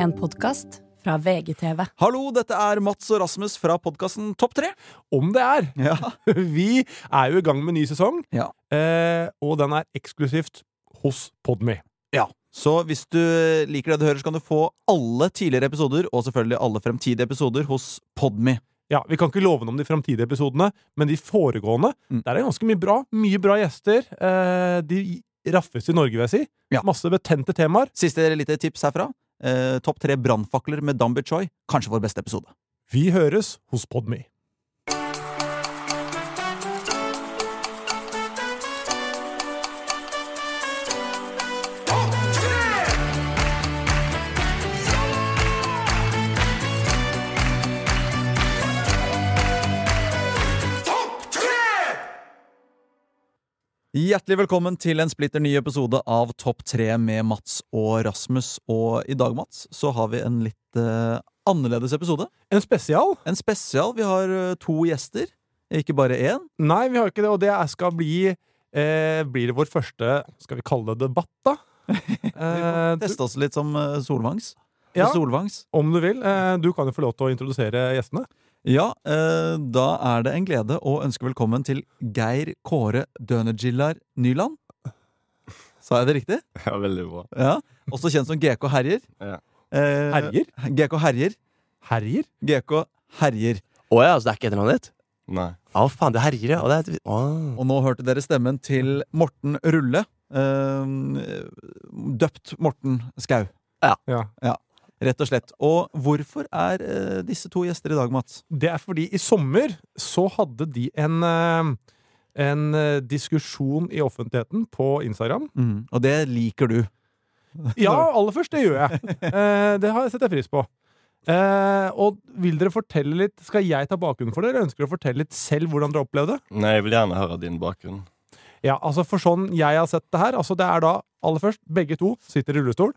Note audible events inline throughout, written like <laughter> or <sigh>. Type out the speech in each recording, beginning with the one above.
En podkast fra VGTV. Hallo, dette er Mats og Rasmus fra podkasten Topp 3. Om det er! Ja. <laughs> Vi er jo i gang med ny sesong, Ja. eh, og den er eksklusivt hos Podme. Så hvis du liker det du hører, så kan du få alle tidligere episoder, og selvfølgelig alle fremtidige episoder, hos Podme. Ja, Vi kan ikke love noe om de framtidige episodene, men de foregående Mm. Der er det ganske mye bra. Mye bra gjester. Eh, de raffeste i Norge, vil jeg si. Ja. Masse betente temaer. Siste lite tips herfra. Eh, Topp tre brannfakler med Dambi Choi. Kanskje vår beste episode. Vi høres hos Podme. Hjertelig velkommen til en splitter ny episode av Topp tre med Mats og Rasmus. Og i dag, Mats, så har vi en litt eh, annerledes episode. En spesial? En spesial. Vi har eh, to gjester, ikke bare én. Nei, vi har ikke det, og det er- skal bli eh, Blir det vår første Skal vi kalle det debatt, da? <laughs> Eh, du, Teste oss litt som eh, Solvangs. ja, Solvangs. om du vil. Eh, du kan jo få lov til å introdusere gjestene. Ja, eh, da er det en glede å ønske velkommen til Geir Kåre Dønegillar Nyland. Sa jeg det riktig? Ja, veldig bra. Ja. Også kjent som GK Herjer. Ja. Eh, Herjer? GK Herjer. Herjer? GK Herjer. Å ja, så det er ikke etternavnet ditt? Nei. Å faen, det herjer, ja. Og det er, å. Og nå hørte dere stemmen til Morten Rulle. Eh, døpt Morten Skau, Ja. Rett og slett. Og hvorfor er eh, disse to gjester i dag, Mats? Det er fordi i sommer så hadde de en, eh, en eh, diskusjon i offentligheten på Instagram. Og det liker du. <laughs> Ja, aller først, det gjør jeg. Eh, det har jeg setter jeg pris på. Eh, og vil dere fortelle litt Skal jeg ta bakgrunnen for det, eller ønsker dere å fortelle litt selv hvordan dere opplevde det? Nei, jeg vil gjerne høre din bakgrunn. Ja, altså For sånn jeg har sett det her altså Det er da aller først begge to sitter i rullestol.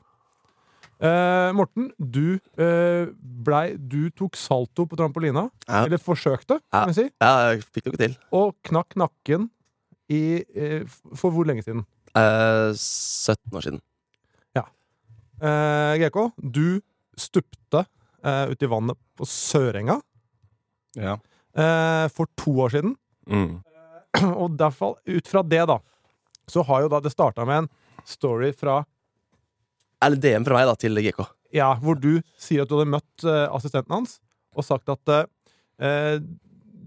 Eh, Morten, du uh, blei Du tok salto på trampolina. Ja. Eller forsøkte, Ja. kan vi si. Ja, jeg fikk det ikke til. Og knakk nakken i uh, For hvor lenge siden? Eh, 17 år siden. Ja. GK, du stupte eh, uti vannet på Sørenga Ja. eh, for to år siden. Mm. <clears throat> Og derfor, ut fra det, da, så har jo da det starta med en story fra Eller DM fra meg da, til GK. Ja, hvor du sier at du hadde møtt eh, assistenten hans og sagt at eh,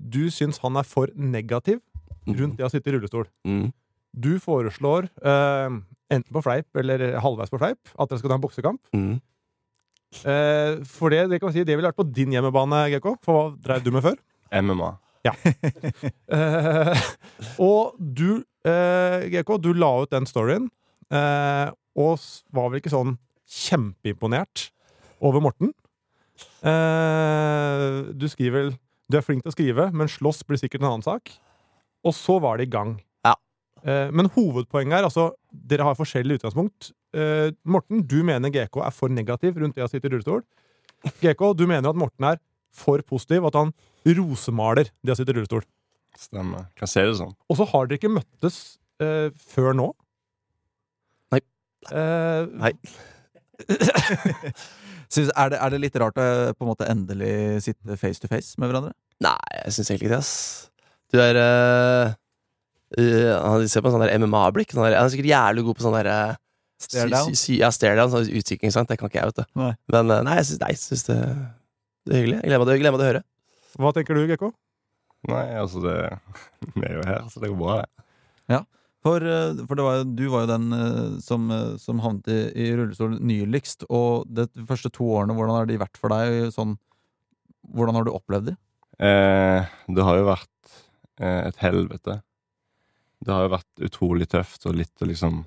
du syns han er for negativ rundt det å sitte i rullestol. Mm. Du foreslår, eh, enten på fleip eller halvveis på fleip, at dere skal ta en boksekamp. Mm. Eh, for det, det kan si, det ville vært på din hjemmebane, GK. For hva drev du med før? MMA. Ja. og du, eh, GK, du la ut den storyen, eh, og var vel ikke sånn kjempeimponert over Morten. Eh, du skriver vel Du er flink til å skrive, men slåss blir sikkert en annen sak. Og så var det i gang. Ja. Eh, men hovedpoenget er altså Dere har forskjellig utgangspunkt. Eh, Morten, du mener GK er for negativ rundt det å sitte i rullestol. GK, du mener at Morten er for positiv, at han rosemaler det å sitte i rullestol. Stemmer. Kan se det sånn. Og så har dere ikke møttes eh, før nå? Eh, Nei. <laughs> synes, er, det, er det litt rart å på en måte endelig sitte face to face med hverandre? Nei, jeg syns egentlig ikke det, ass. Du er uh, Han ser på en sånn der MMA-blikk. Sånn han er sikkert jævlig god på sånn der uh, Stare down? sy- sy- Ja, stare down. Sånn utsikring, sant. Det kan ikke jeg, vet du. Nei. Men uh, nei, jeg syns, nei, jeg syns det, det er hyggelig. Jeg gleder meg til- å høre. hva tenker du, GK? Nei, altså det <laughs> Vi er jo her, så det går bra, det. For, eh, for det var, du var jo den eh, som, eh, som havnet i, i rullestol nyligst. Og de første to årene, hvordan har de vært for deg? Sånn, hvordan har du opplevd de? Eh, det har jo vært eh, et helvete. Det har jo vært utrolig tøft og litt å liksom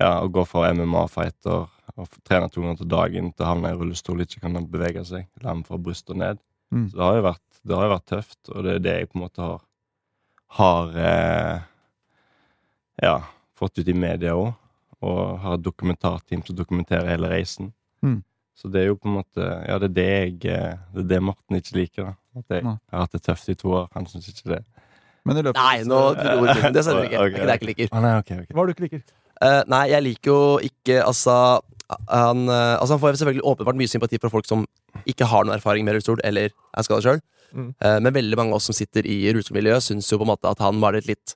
Ja, å gå fra MMA-fighter og trene to ganger til dagen til å havne i rullestol ikke kan bevege seg. Lam fra bryst og ned. Mm. Så det har jo vært, det har jo vært tøft, og det er det jeg på en måte har Har eh, Ja, fått ut i media òg. Og har et dokumentarteam som dokumenterer hele reisen. Mm. Så det er jo på en måte Ja, det er det jeg eh, Det er det Morten ikke liker. da At jeg jeg har hatt det tøft i to år. Han syns ikke det. Men i løpet Nei, nå tror jeg Det stemmer ikke. <laughs> Okay. Det er ikke det jeg ikke liker. Ah, nei, okay, okay. Hva er det du ikke liker? Uh, nei, jeg liker jo ikke Altså, han, uh, altså han får selvfølgelig åpenbart mye sympati for folk som ikke har noen erfaring med rullestol, eller er skada sjøl. Mm. Uh, men veldig mange av oss som sitter i rullestolmiljøet, syns jo på en måte at han var et litt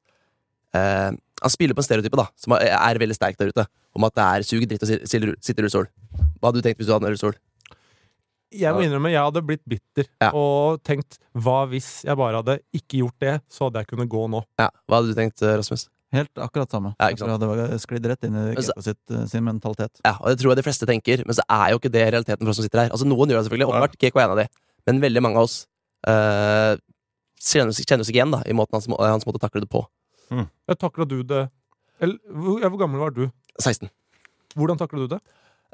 eh, Han spiller på en stereotype da som er, er veldig sterk der ute, om at det er sug dritt å si- si- sitte i rullestol. Hva hadde du tenkt hvis du hadde en rullestol? Jeg må innrømme, jeg hadde blitt bitter Ja. og tenkt hva hvis jeg bare hadde ikke gjort det, så hadde jeg kunnet gå nå. Ja, Hva hadde du tenkt, eh, Rasmus? Helt akkurat samme. Ja, ikke sant? Jeg tror jeg hadde sklidd rett inn i så- sitt, eh, sin mentalitet. Ja, og det tror jeg de fleste tenker, men så er jo ikke det realiteten for oss som sitter her. Altså Noen gjør det selvfølgelig, åpenbart. GK er en av de. Men veldig mange av oss eh, kjenner oss kjenner oss igjen da i måten hans, må- hans måte å takle det på. Jeg takla du det Eller, hvor, ja, hvor gammel var du? 16. Hvordan takla du det?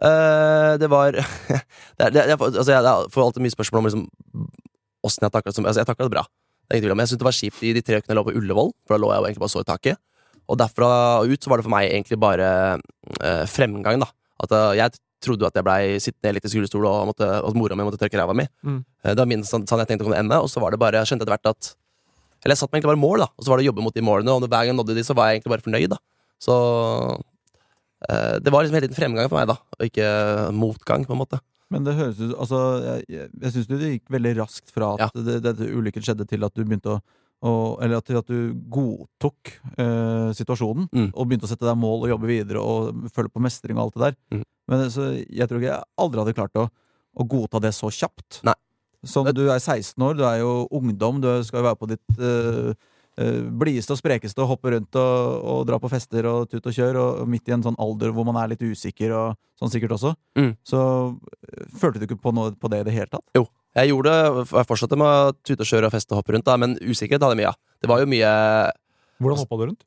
Uh, det var <laughs> det det jeg, får- altså, jeg, jeg får alltid mye spørsmål om liksom, åssen jeg takla det. Altså, jeg takla det bra. Det er Men. Jeg syntes det var kjipt i de tre ukene jeg lå på Ullevål, for da lå jeg jo egentlig bare så i taket. Og derfra og ut så var det for meg egentlig bare uh, fremgang, da. At uh, jeg trodde jo at jeg blei sittende i elektrisk rullestol, og, måtte, og mora mi måtte tørke ræva mi. Mm. Det var min sånn, sånn jeg tenkte å kunne ende, og så var det bare, jeg skjønte etter hvert at Eller jeg satte meg egentlig bare mål, da, og så var det å jobbe mot de målene, og hver gang jeg nådde de, så var jeg egentlig bare fornøyd, da. Så eh, det var liksom hele tiden fremgang for meg, da, og ikke motgang, på en måte. Men det høres ut Altså, jeg, jeg, jeg syns det gikk veldig raskt fra at ja. denne ulykken skjedde, til at du begynte å, og, Eller til at du godtok eh, situasjonen, Mm. og begynte å sette deg mål og jobbe videre og følge på mestring og alt det der. Mm. Men så, jeg tror ikke jeg aldri hadde klart å, å godta det så kjapt. Nei. Som du er 16 år, du er jo ungdom, du skal jo være på ditt uh, uh, blideste og sprekeste og hoppe rundt og, og dra på fester og tut og kjør, og, og midt i en sånn alder hvor man er litt usikker og sånn sikkert også. Mm. Så eh, følte du ikke på, noe, på det i det hele tatt? Jo. Jeg gjorde det, jeg fortsatte med å tute og kjøre og feste og hoppe rundt, da, men usikkerhet hadde jeg mye av. Det var jo mye Hvordan hoppa du rundt?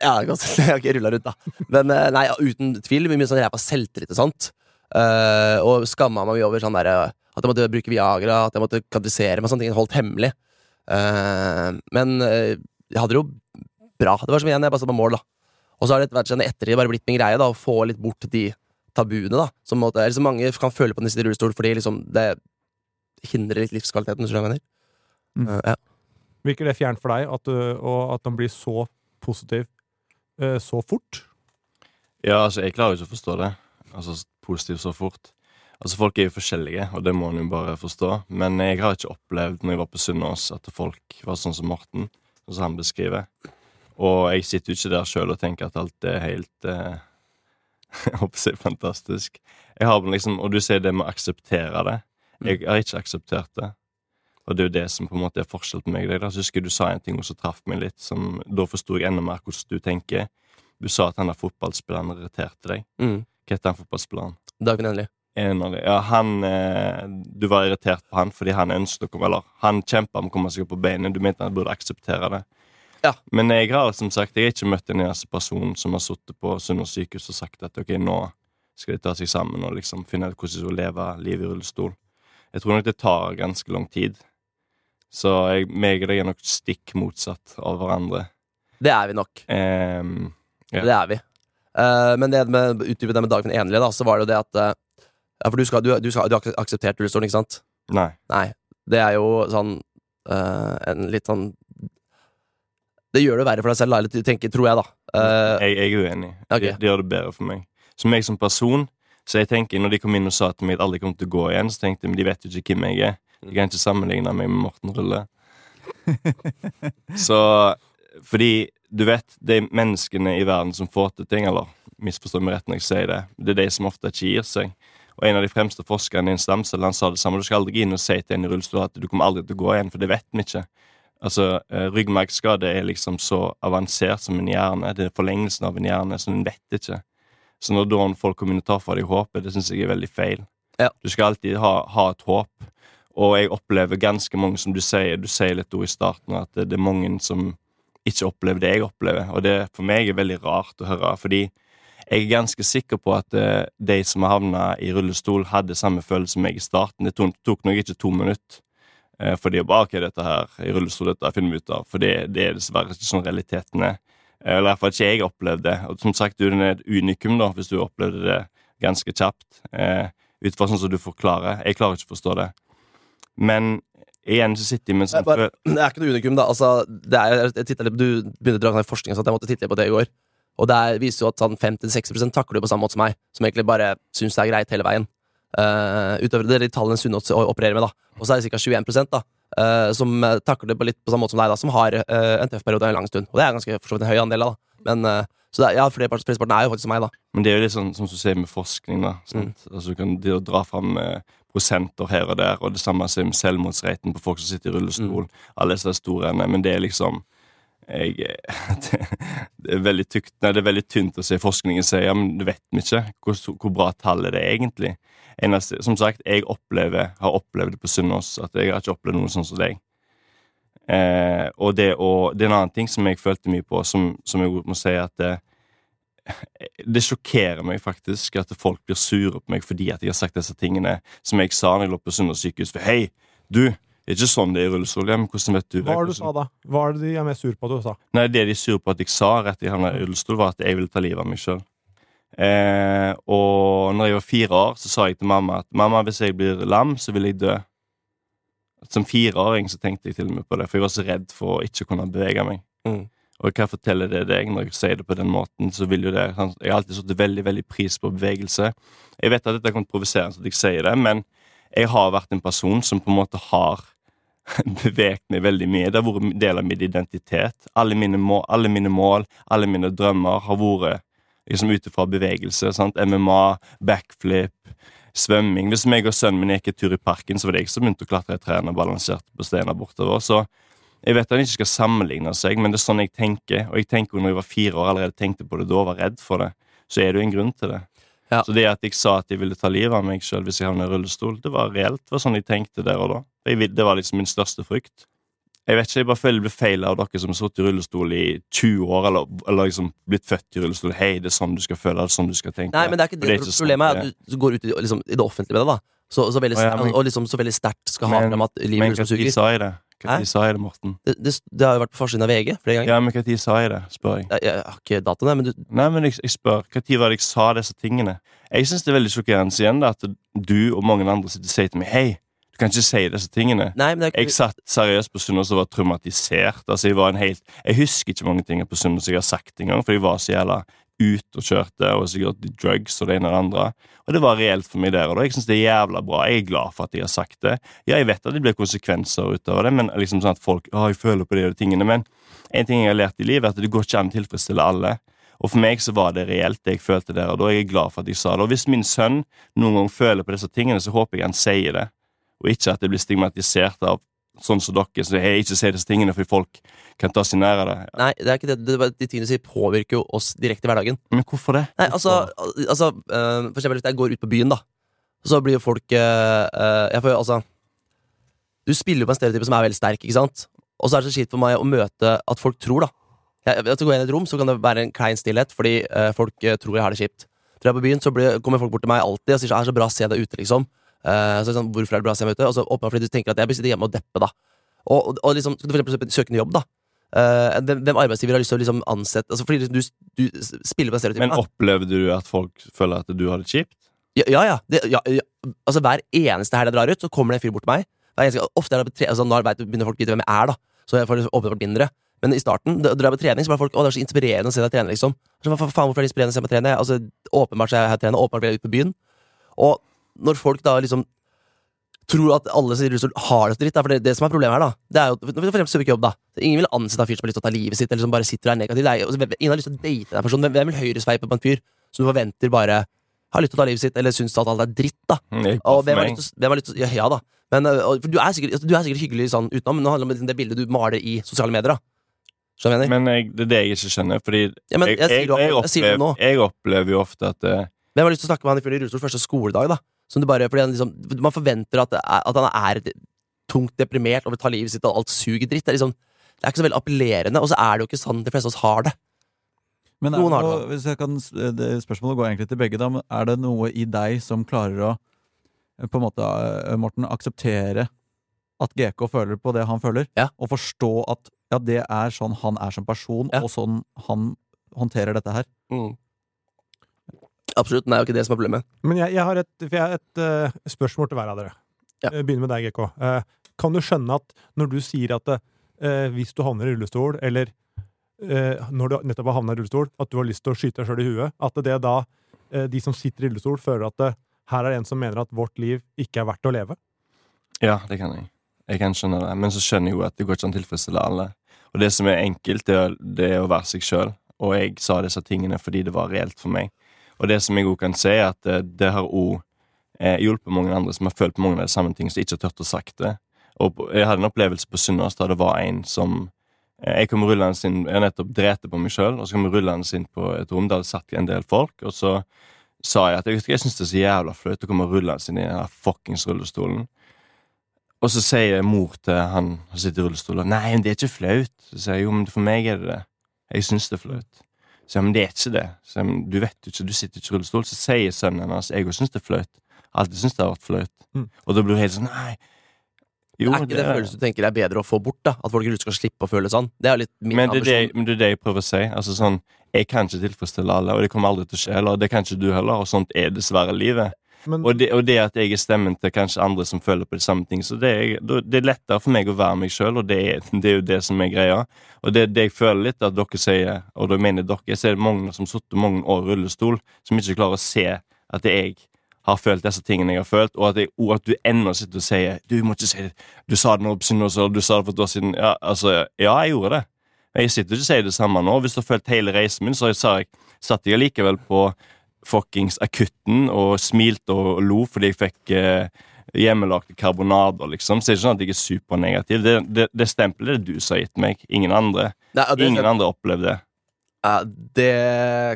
Ja, <laughs> jeg har ikke rulla rundt, da. Men nei, uten tvil mye sånn ræva selvtillit og sånt. Uh, og skamma meg mye over sånn derre at jeg måtte bruke Viagra, at jeg måtte kvalifisere meg. Sånne ting holdt hemmelig. Uh, men uh, jeg hadde det jo bra. Det var som igjen, jeg bare satt på mål, da. Og så har det vært sånn etter det bare blitt min greie da å få litt bort de tabuene. da Som, måtte, eller, så mange kan føle på den de sitter i rullestol, fordi liksom det hindrer litt livskvaliteten. hvis du mener. Mm. Uh, ja. Virker det fjernt for deg at, du, og at den blir så positiv eh, så fort? Ja, altså, jeg klarer jo ikke å forstå det. Altså, positivt så fort. Altså, Folk er jo forskjellige, og det må en jo bare forstå. Men jeg har ikke opplevd når jeg var på Sunnaas, at folk var sånn som Morten, sånn som han beskriver. Og jeg sitter jo ikke der sjøl og tenker at alt er helt eh, <laughs> Jeg håper fantastisk. Jeg har liksom, Og du sier det med å akseptere det. Jeg har ikke akseptert det. Og det er jo det som på en måte er forskjell på meg og deg. da. Husker jeg du sa en ting som traff meg litt. Som, da forsto jeg enda mer hvordan du tenker. Du sa at han der fotballspilleren irriterte deg. Mm. Hva heter han fotballspilleren? Dagen endelig. En av de. Ja, han eh, Du var irritert på han fordi han ønsket å komme Eller han kjempa om å komme seg opp på beina. Du mente han burde akseptere det. Ja. Men jeg har som sagt Jeg har ikke møtt en eneste person som har sittet på Sunnaas sykehus og sagt at ok, nå skal de ta seg sammen og liksom finne ut hvordan de skal leve livet i rullestol. Jeg tror nok det tar ganske lang tid. Så jeg, meg og deg er nok stikk motsatt av hverandre. Det er vi nok. Ehm, Ja. Det er vi. Uh, men det med utdypet det med dagen enlige, da, så var det jo det at eh, Ja, for du, skal, du, du, skal, du har ikke akseptert ikke sant? nei. Nei. Det er jo sånn uh, En litt sånn Det gjør det verre for deg selv, da, eller tenker, tror jeg, da. Uh, Jeg, jeg er uenig. Okay. Det, det gjør det bedre for meg. Som meg som person, så jeg tenker når de kom inn og sa til meg at alle kommer til å gå igjen, så tenkte jeg men de vet jo ikke hvem jeg er. De kan ikke sammenligne meg med Morten Rulle. <laughs> så fordi du vet, de menneskene i verden som får til ting, eller misforstå meg rett når jeg sier det, det er de som ofte ikke gir seg. Og en av de fremste forskerne i en stamcelle han sa det samme. Du skal aldri inn og si til en i rullestol at du kommer aldri til å gå igjen, for det vet vi ikke. Altså, eh, Ryggmargskade er liksom så avansert som en hjerne. Det er forlengelsen av en hjerne, så en vet ikke. Så når da folk kommer inn og tar fra deg håpet, det syns jeg er veldig feil. Ja. Du skal alltid ha, ha et håp. Og jeg opplever ganske mange, som du sier, du sier litt i starten, at det, det er mange som ikke opplever det jeg opplever. Og det for meg er veldig rart å høre, fordi jeg er ganske sikker på at eh, de som har havna i rullestol, hadde samme følelse som meg i starten. Det tok, tok nok ikke to minutter. Eh, fordi jeg bare, ok, dette her i rullestol, dette finner vi ut av. For det, det er dessverre ikke sånn realiteten er. Eh, Eller i hvert fall ikke jeg opplevde det. Og som sagt, du er et unikum da, hvis du opplevde det ganske kjapt. Eh, ut fra sånn som du forklarer. Jeg klarer ikke å forstå det. Men igjen så sitter jeg med en sånn Det er ikke noe unikum, da. Altså, det er, jeg litt, du begynte å dra ned forskning, så jeg måtte titte litt på det i går. Og det er, viser jo at sånn 50-60% takler det på samme måte som meg, som egentlig bare syns det er greit hele veien. Uh, utover det er de tallene Sunnaas opererer med, da. Og så er det ca. 21 da, uh, som eh, takler det på litt på samme måte som deg, da, som har uh, en tøff periode en lang stund. Og det er ganske for en høy andel, da. Men, uh, så det, er- ja, flest- flesteparten er jo faktisk som meg, da. Men det er jo litt sånn som du sier med forskning. da sant? Altså Du kan dra fram prosenter her og der, og det samme som selvmordsraten på folk som sitter i rullestol. Alle disse store Men det er liksom jeg, <laughs> det, det, er veldig tykt, nei, det er veldig tynt å se forskningen si ja, men vet vi ikke hvor, hvor bra tallet det er egentlig. Eneste, som sagt, jeg opplever, har opplevd det på Sunnaas at jeg har ikke opplevd noe sånn som deg. Eh, og det, og det er en annen ting som jeg følte mye på, som, som jeg må si at det, <laughs> det sjokkerer meg faktisk at folk blir sure på meg fordi at jeg har sagt disse tingene som jeg sa når jeg lå på Sunnaas sykehus. For hei, du, det er ikke sånn det er i rullestol. Ja, men hvordan vet du? Hva er det du sa da? Hva er det de er mest sur på at du sa? Nei, det de er sur på at jeg sa rett i havna i rullestol, var at jeg ville ta livet av meg sjøl. Eh, og når jeg var fire år, så sa jeg til mamma at mamma, hvis jeg blir lam, så vil jeg dø. Som fireåring så tenkte jeg til og med på det, for jeg var så redd for å ikke kunne bevege meg. Mm. Og hva forteller det deg når jeg sier det på den måten? så vil jo det? Jeg har alltid satt veldig veldig pris på bevegelse. Jeg vet at dette kan provosere, at jeg sier det, men jeg har vært en person som på en måte har <laughs> beveget meg veldig mye. Det har vært en del av min identitet. Alle mine, mål, alle mine mål, alle mine drømmer har vært liksom ut ifra bevegelse. Sant? MMA, backflip, svømming. Hvis meg og sønnen min gikk en tur i parken, så var det jeg som begynte å klatre i trærne og balanserte på steiner bortover. Så jeg vet at han ikke skal sammenligne seg, men det er sånn jeg tenker. Og jeg tenker når jeg var fire år allerede tenkte på det da og var redd for det, så er det jo en grunn til det. Ja. Så det at jeg sa at jeg ville ta livet av meg sjøl hvis jeg havnet i rullestol, det var reelt. Det var sånn jeg tenkte der og da. Det var liksom min største frykt. Jeg vet ikke, jeg bare føler det blir feil av dere som har sittet i rullestol i 20 år, eller, eller liksom blitt født i rullestol. Hei, det er sånn du skal føle, det er sånn du skal tenke. Nei, men det er ikke det, det. ikke sånn Problemet er det at du går ut i, liksom, i det offentlige med det, da. Så, så veldig, oh, ja, men- og liksom så veldig sterkt skal ha Men- frem at livet Men er som hva tid suger. Tid sa jeg det, Morten? Det, det, det har jo vært på forsiden av VG flere ganger. Ja, men tid sa jeg det, spør jeg. Jeg, jeg har ikke datoen, men du, Nei, men jeg, jeg spør, tid var det jeg sa disse tingene? Jeg synes det er veldig sjokkerende igjen da, at du og mange andre sitter og sier til meg Hei, du kan ikke si disse tingene. Nei, men det er Jeg satt seriøst på Sunnaas og var traumatisert. Altså, jeg var en helt Jeg husker ikke mange ting på Sunnaas jeg har sagt engang, for jeg var så jævla ute og kjørte og sikkert drugs og det ene og det andre. Og det var reelt for meg der og da. Jeg synes det er jævla bra. Jeg er glad for at jeg har sagt det. Ja, jeg vet at det blir konsekvenser utover det, men liksom sånn at folk Å, jeg føler på de de tingene. Men en ting jeg har lært i livet, er at det går ikke an å tilfredsstille alle. Og for meg så var det reelt, det jeg følte der og da. Jeg er glad for at jeg sa det. Og hvis min sønn noen gang føler på disse tingene, så håper jeg han sier det. Og ikke at det blir stigmatisert av sånn som dere. Så jeg ikke ser disse tingene fordi folk kan ta seg nær av det. Nei, det er ikke det. det de tingene du sier, påvirker jo oss direkte i hverdagen. Men hvorfor det? Nei, altså, altså øh, For eksempel hvis jeg går ut på byen, da, så blir jo folk øh, Jeg får jo altså Du spiller jo på en stereotype som er veldig sterk, ikke sant? Og så er det så kjipt for meg å møte at folk tror, da. Jeg, jeg, går inn i et rom, så kan det være en klein stillhet fordi øh, folk tror jeg har det kjipt. Når jeg er på byen, så blir, kommer folk bort til meg alltid og sier så, er det så bra å se deg ute, liksom. Eh, så sånn, Hvorfor er det bra å se meg ute? Og så åpenbart fordi du tenker at jeg bør sitte hjemme og deppe, da. Og, og, og liksom, skal du for eksempel søke en jobb, da. Eh, hvem, hvem arbeidsgiver har lyst til å liksom ansette altså Fordi du, du spiller på en stereotypen. Men opplevde du at folk føler at du har det kjipt? Ja, ja. ja. Det, ja, ja. Altså, hver eneste helg jeg drar ut, så kommer det en fyr bort til meg. Eneste, ofte er det på tre, altså, Nå vet, begynner folk å vite hvem jeg er, da. Så jeg får liksom åpenbart mindre. Men i starten, da jeg på trening, så var folk Å, det er så inspirerende å se deg trene, liksom. Så, faen, hvorfor er det inspirerende å se meg trene? Altså, åpenbart så er jeg her trene, åpenbart vil jeg ut på byen. Og når folk da liksom tror at alle som sitter i rullestol har det så dritt, da, for det, det som er problemet her, da, det er jo for eksempel søker jobb, da. Ingen vil ansette en fyr som har lyst til å ta livet sitt, eller som bare sitter der negativ. Er, altså, ingen har lyst til å date den personen. Hvem, vil høyresveipe på en fyr som du forventer bare har lyst til å ta livet sitt, eller syns at alt er dritt, da? Mm, gikk bra Og hvem har lyst til, å- ja, ja da. Men, og- du, er sikkert, altså, du er sikkert hyggelig sånn utenom, men nå handler det om det bildet du maler i sosiale medier. da Skjønner jeg mener? Men jeg, det er det jeg ikke skjønner. Fordi Ja, men jeg, jeg opplever, jeg opplever jo ofte at eh, Hvem har lyst til å snakke med han i rullestol første skoledag, da? Som du bare, fordi liksom, Man forventer at, at han er tungt deprimert og vil ta livet sitt, og alt suger dritt. Det er, liksom, det er ikke så veldig appellerende, og så er det jo ikke sånn de fleste av oss har det. Men er det hvis jeg kan, spørsmålet går egentlig til begge. Da, men er det noe i deg som klarer å på en måte, eh, Morten, akseptere at GK føler på det han føler? Ja. Og forstå at ja, det er sånn han er som person, Ja. og sånn han håndterer dette her? Absolutt. Det er jo ikke det som er problemet. Men jeg, jeg har et, for jeg har et uh, spørsmål til hver av dere. Ja. Begynner med deg, GK. Uh, kan du skjønne at når du sier at uh, hvis du havner i rullestol, eller eh, når du nettopp har havna i rullestol, at du har lyst til å skyte deg sjøl i huet. At det da, eh, de som sitter i rullestol, føler at det, her er det en som mener at vårt liv ikke er verdt å leve. Ja, det kan jeg. Jeg kan skjønne det. Men så skjønner jeg jo at det går ikke an å tilfredsstille alle. Og det som er enkelt, det er, det er å være seg sjøl. Og jeg sa disse tingene fordi det var reelt for meg. Og det som jeg òg kan si, er at det, det har òg eh, hjulpet mange andre som har følt på mange av de samme ting, som ikke har turt å sagt det. Og jeg hadde en opplevelse på Sunnaas da det var en som eh, Jeg kom rullende inn Jeg nettopp drepte på meg sjøl, og så kom jeg rullende inn på et rom der det satt en del folk, og så sa jeg at jeg, jeg syns det er så jævla flaut å komme rullende inn i den fuckings rullestolen. Og så sier mor til han som sitter i rullestolen Nei, men det er ikke flaut. Så sier jeg jo, men for meg er det det. Jeg syns det er flaut. Så men det er ikke det. Så men du vet jo ikke, du sitter ikke i rullestol. Så sier sønnen hennes jeg òg syns det er flaut. Alltid syns det har vært flaut. Mm. Og da blir du helt sånn Nei. Jo, er ikke det følelsen du tenker er bedre å få bort? da At folk i skal slippe å føle sånn? Det er litt min men det, det, men det er det jeg prøver å si. Altså sånn, Jeg kan ikke tilfredsstille alle, og det kommer aldri til å skje Eller Det kan ikke du heller, og sånt er dessverre livet. Men Og det, og det at jeg er stemmen til kanskje andre som føler på de samme ting. Så det er, det er lettere for meg å være meg sjøl, og det er, <laughs> det er jo det som er greia. Og det, det jeg føler litt at dere sier, og da mener dere, jeg ser mange som har mange år i rullestol, som ikke klarer å se at jeg har følt disse tingene jeg har følt, og at, jeg, og at du ennå sitter og sier Du må ikke si det. Du sa det nå på Sunnaas, du sa det for et år siden. Ja, altså, ja, jeg gjorde det. Jeg sitter ikke og sier det samme nå. Hvis du har følt hele reisen min, så sa jeg, satt jeg allikevel på fuckings akutten og smilte og lo fordi jeg fikk eh, hjemmelagde karbonader, liksom. Så det er ikke sånn at jeg er supernegativ. Det, det, det stempelet er det du som har gitt meg, ingen andre. Nei, det, Ingen andre opplevde det. ja, det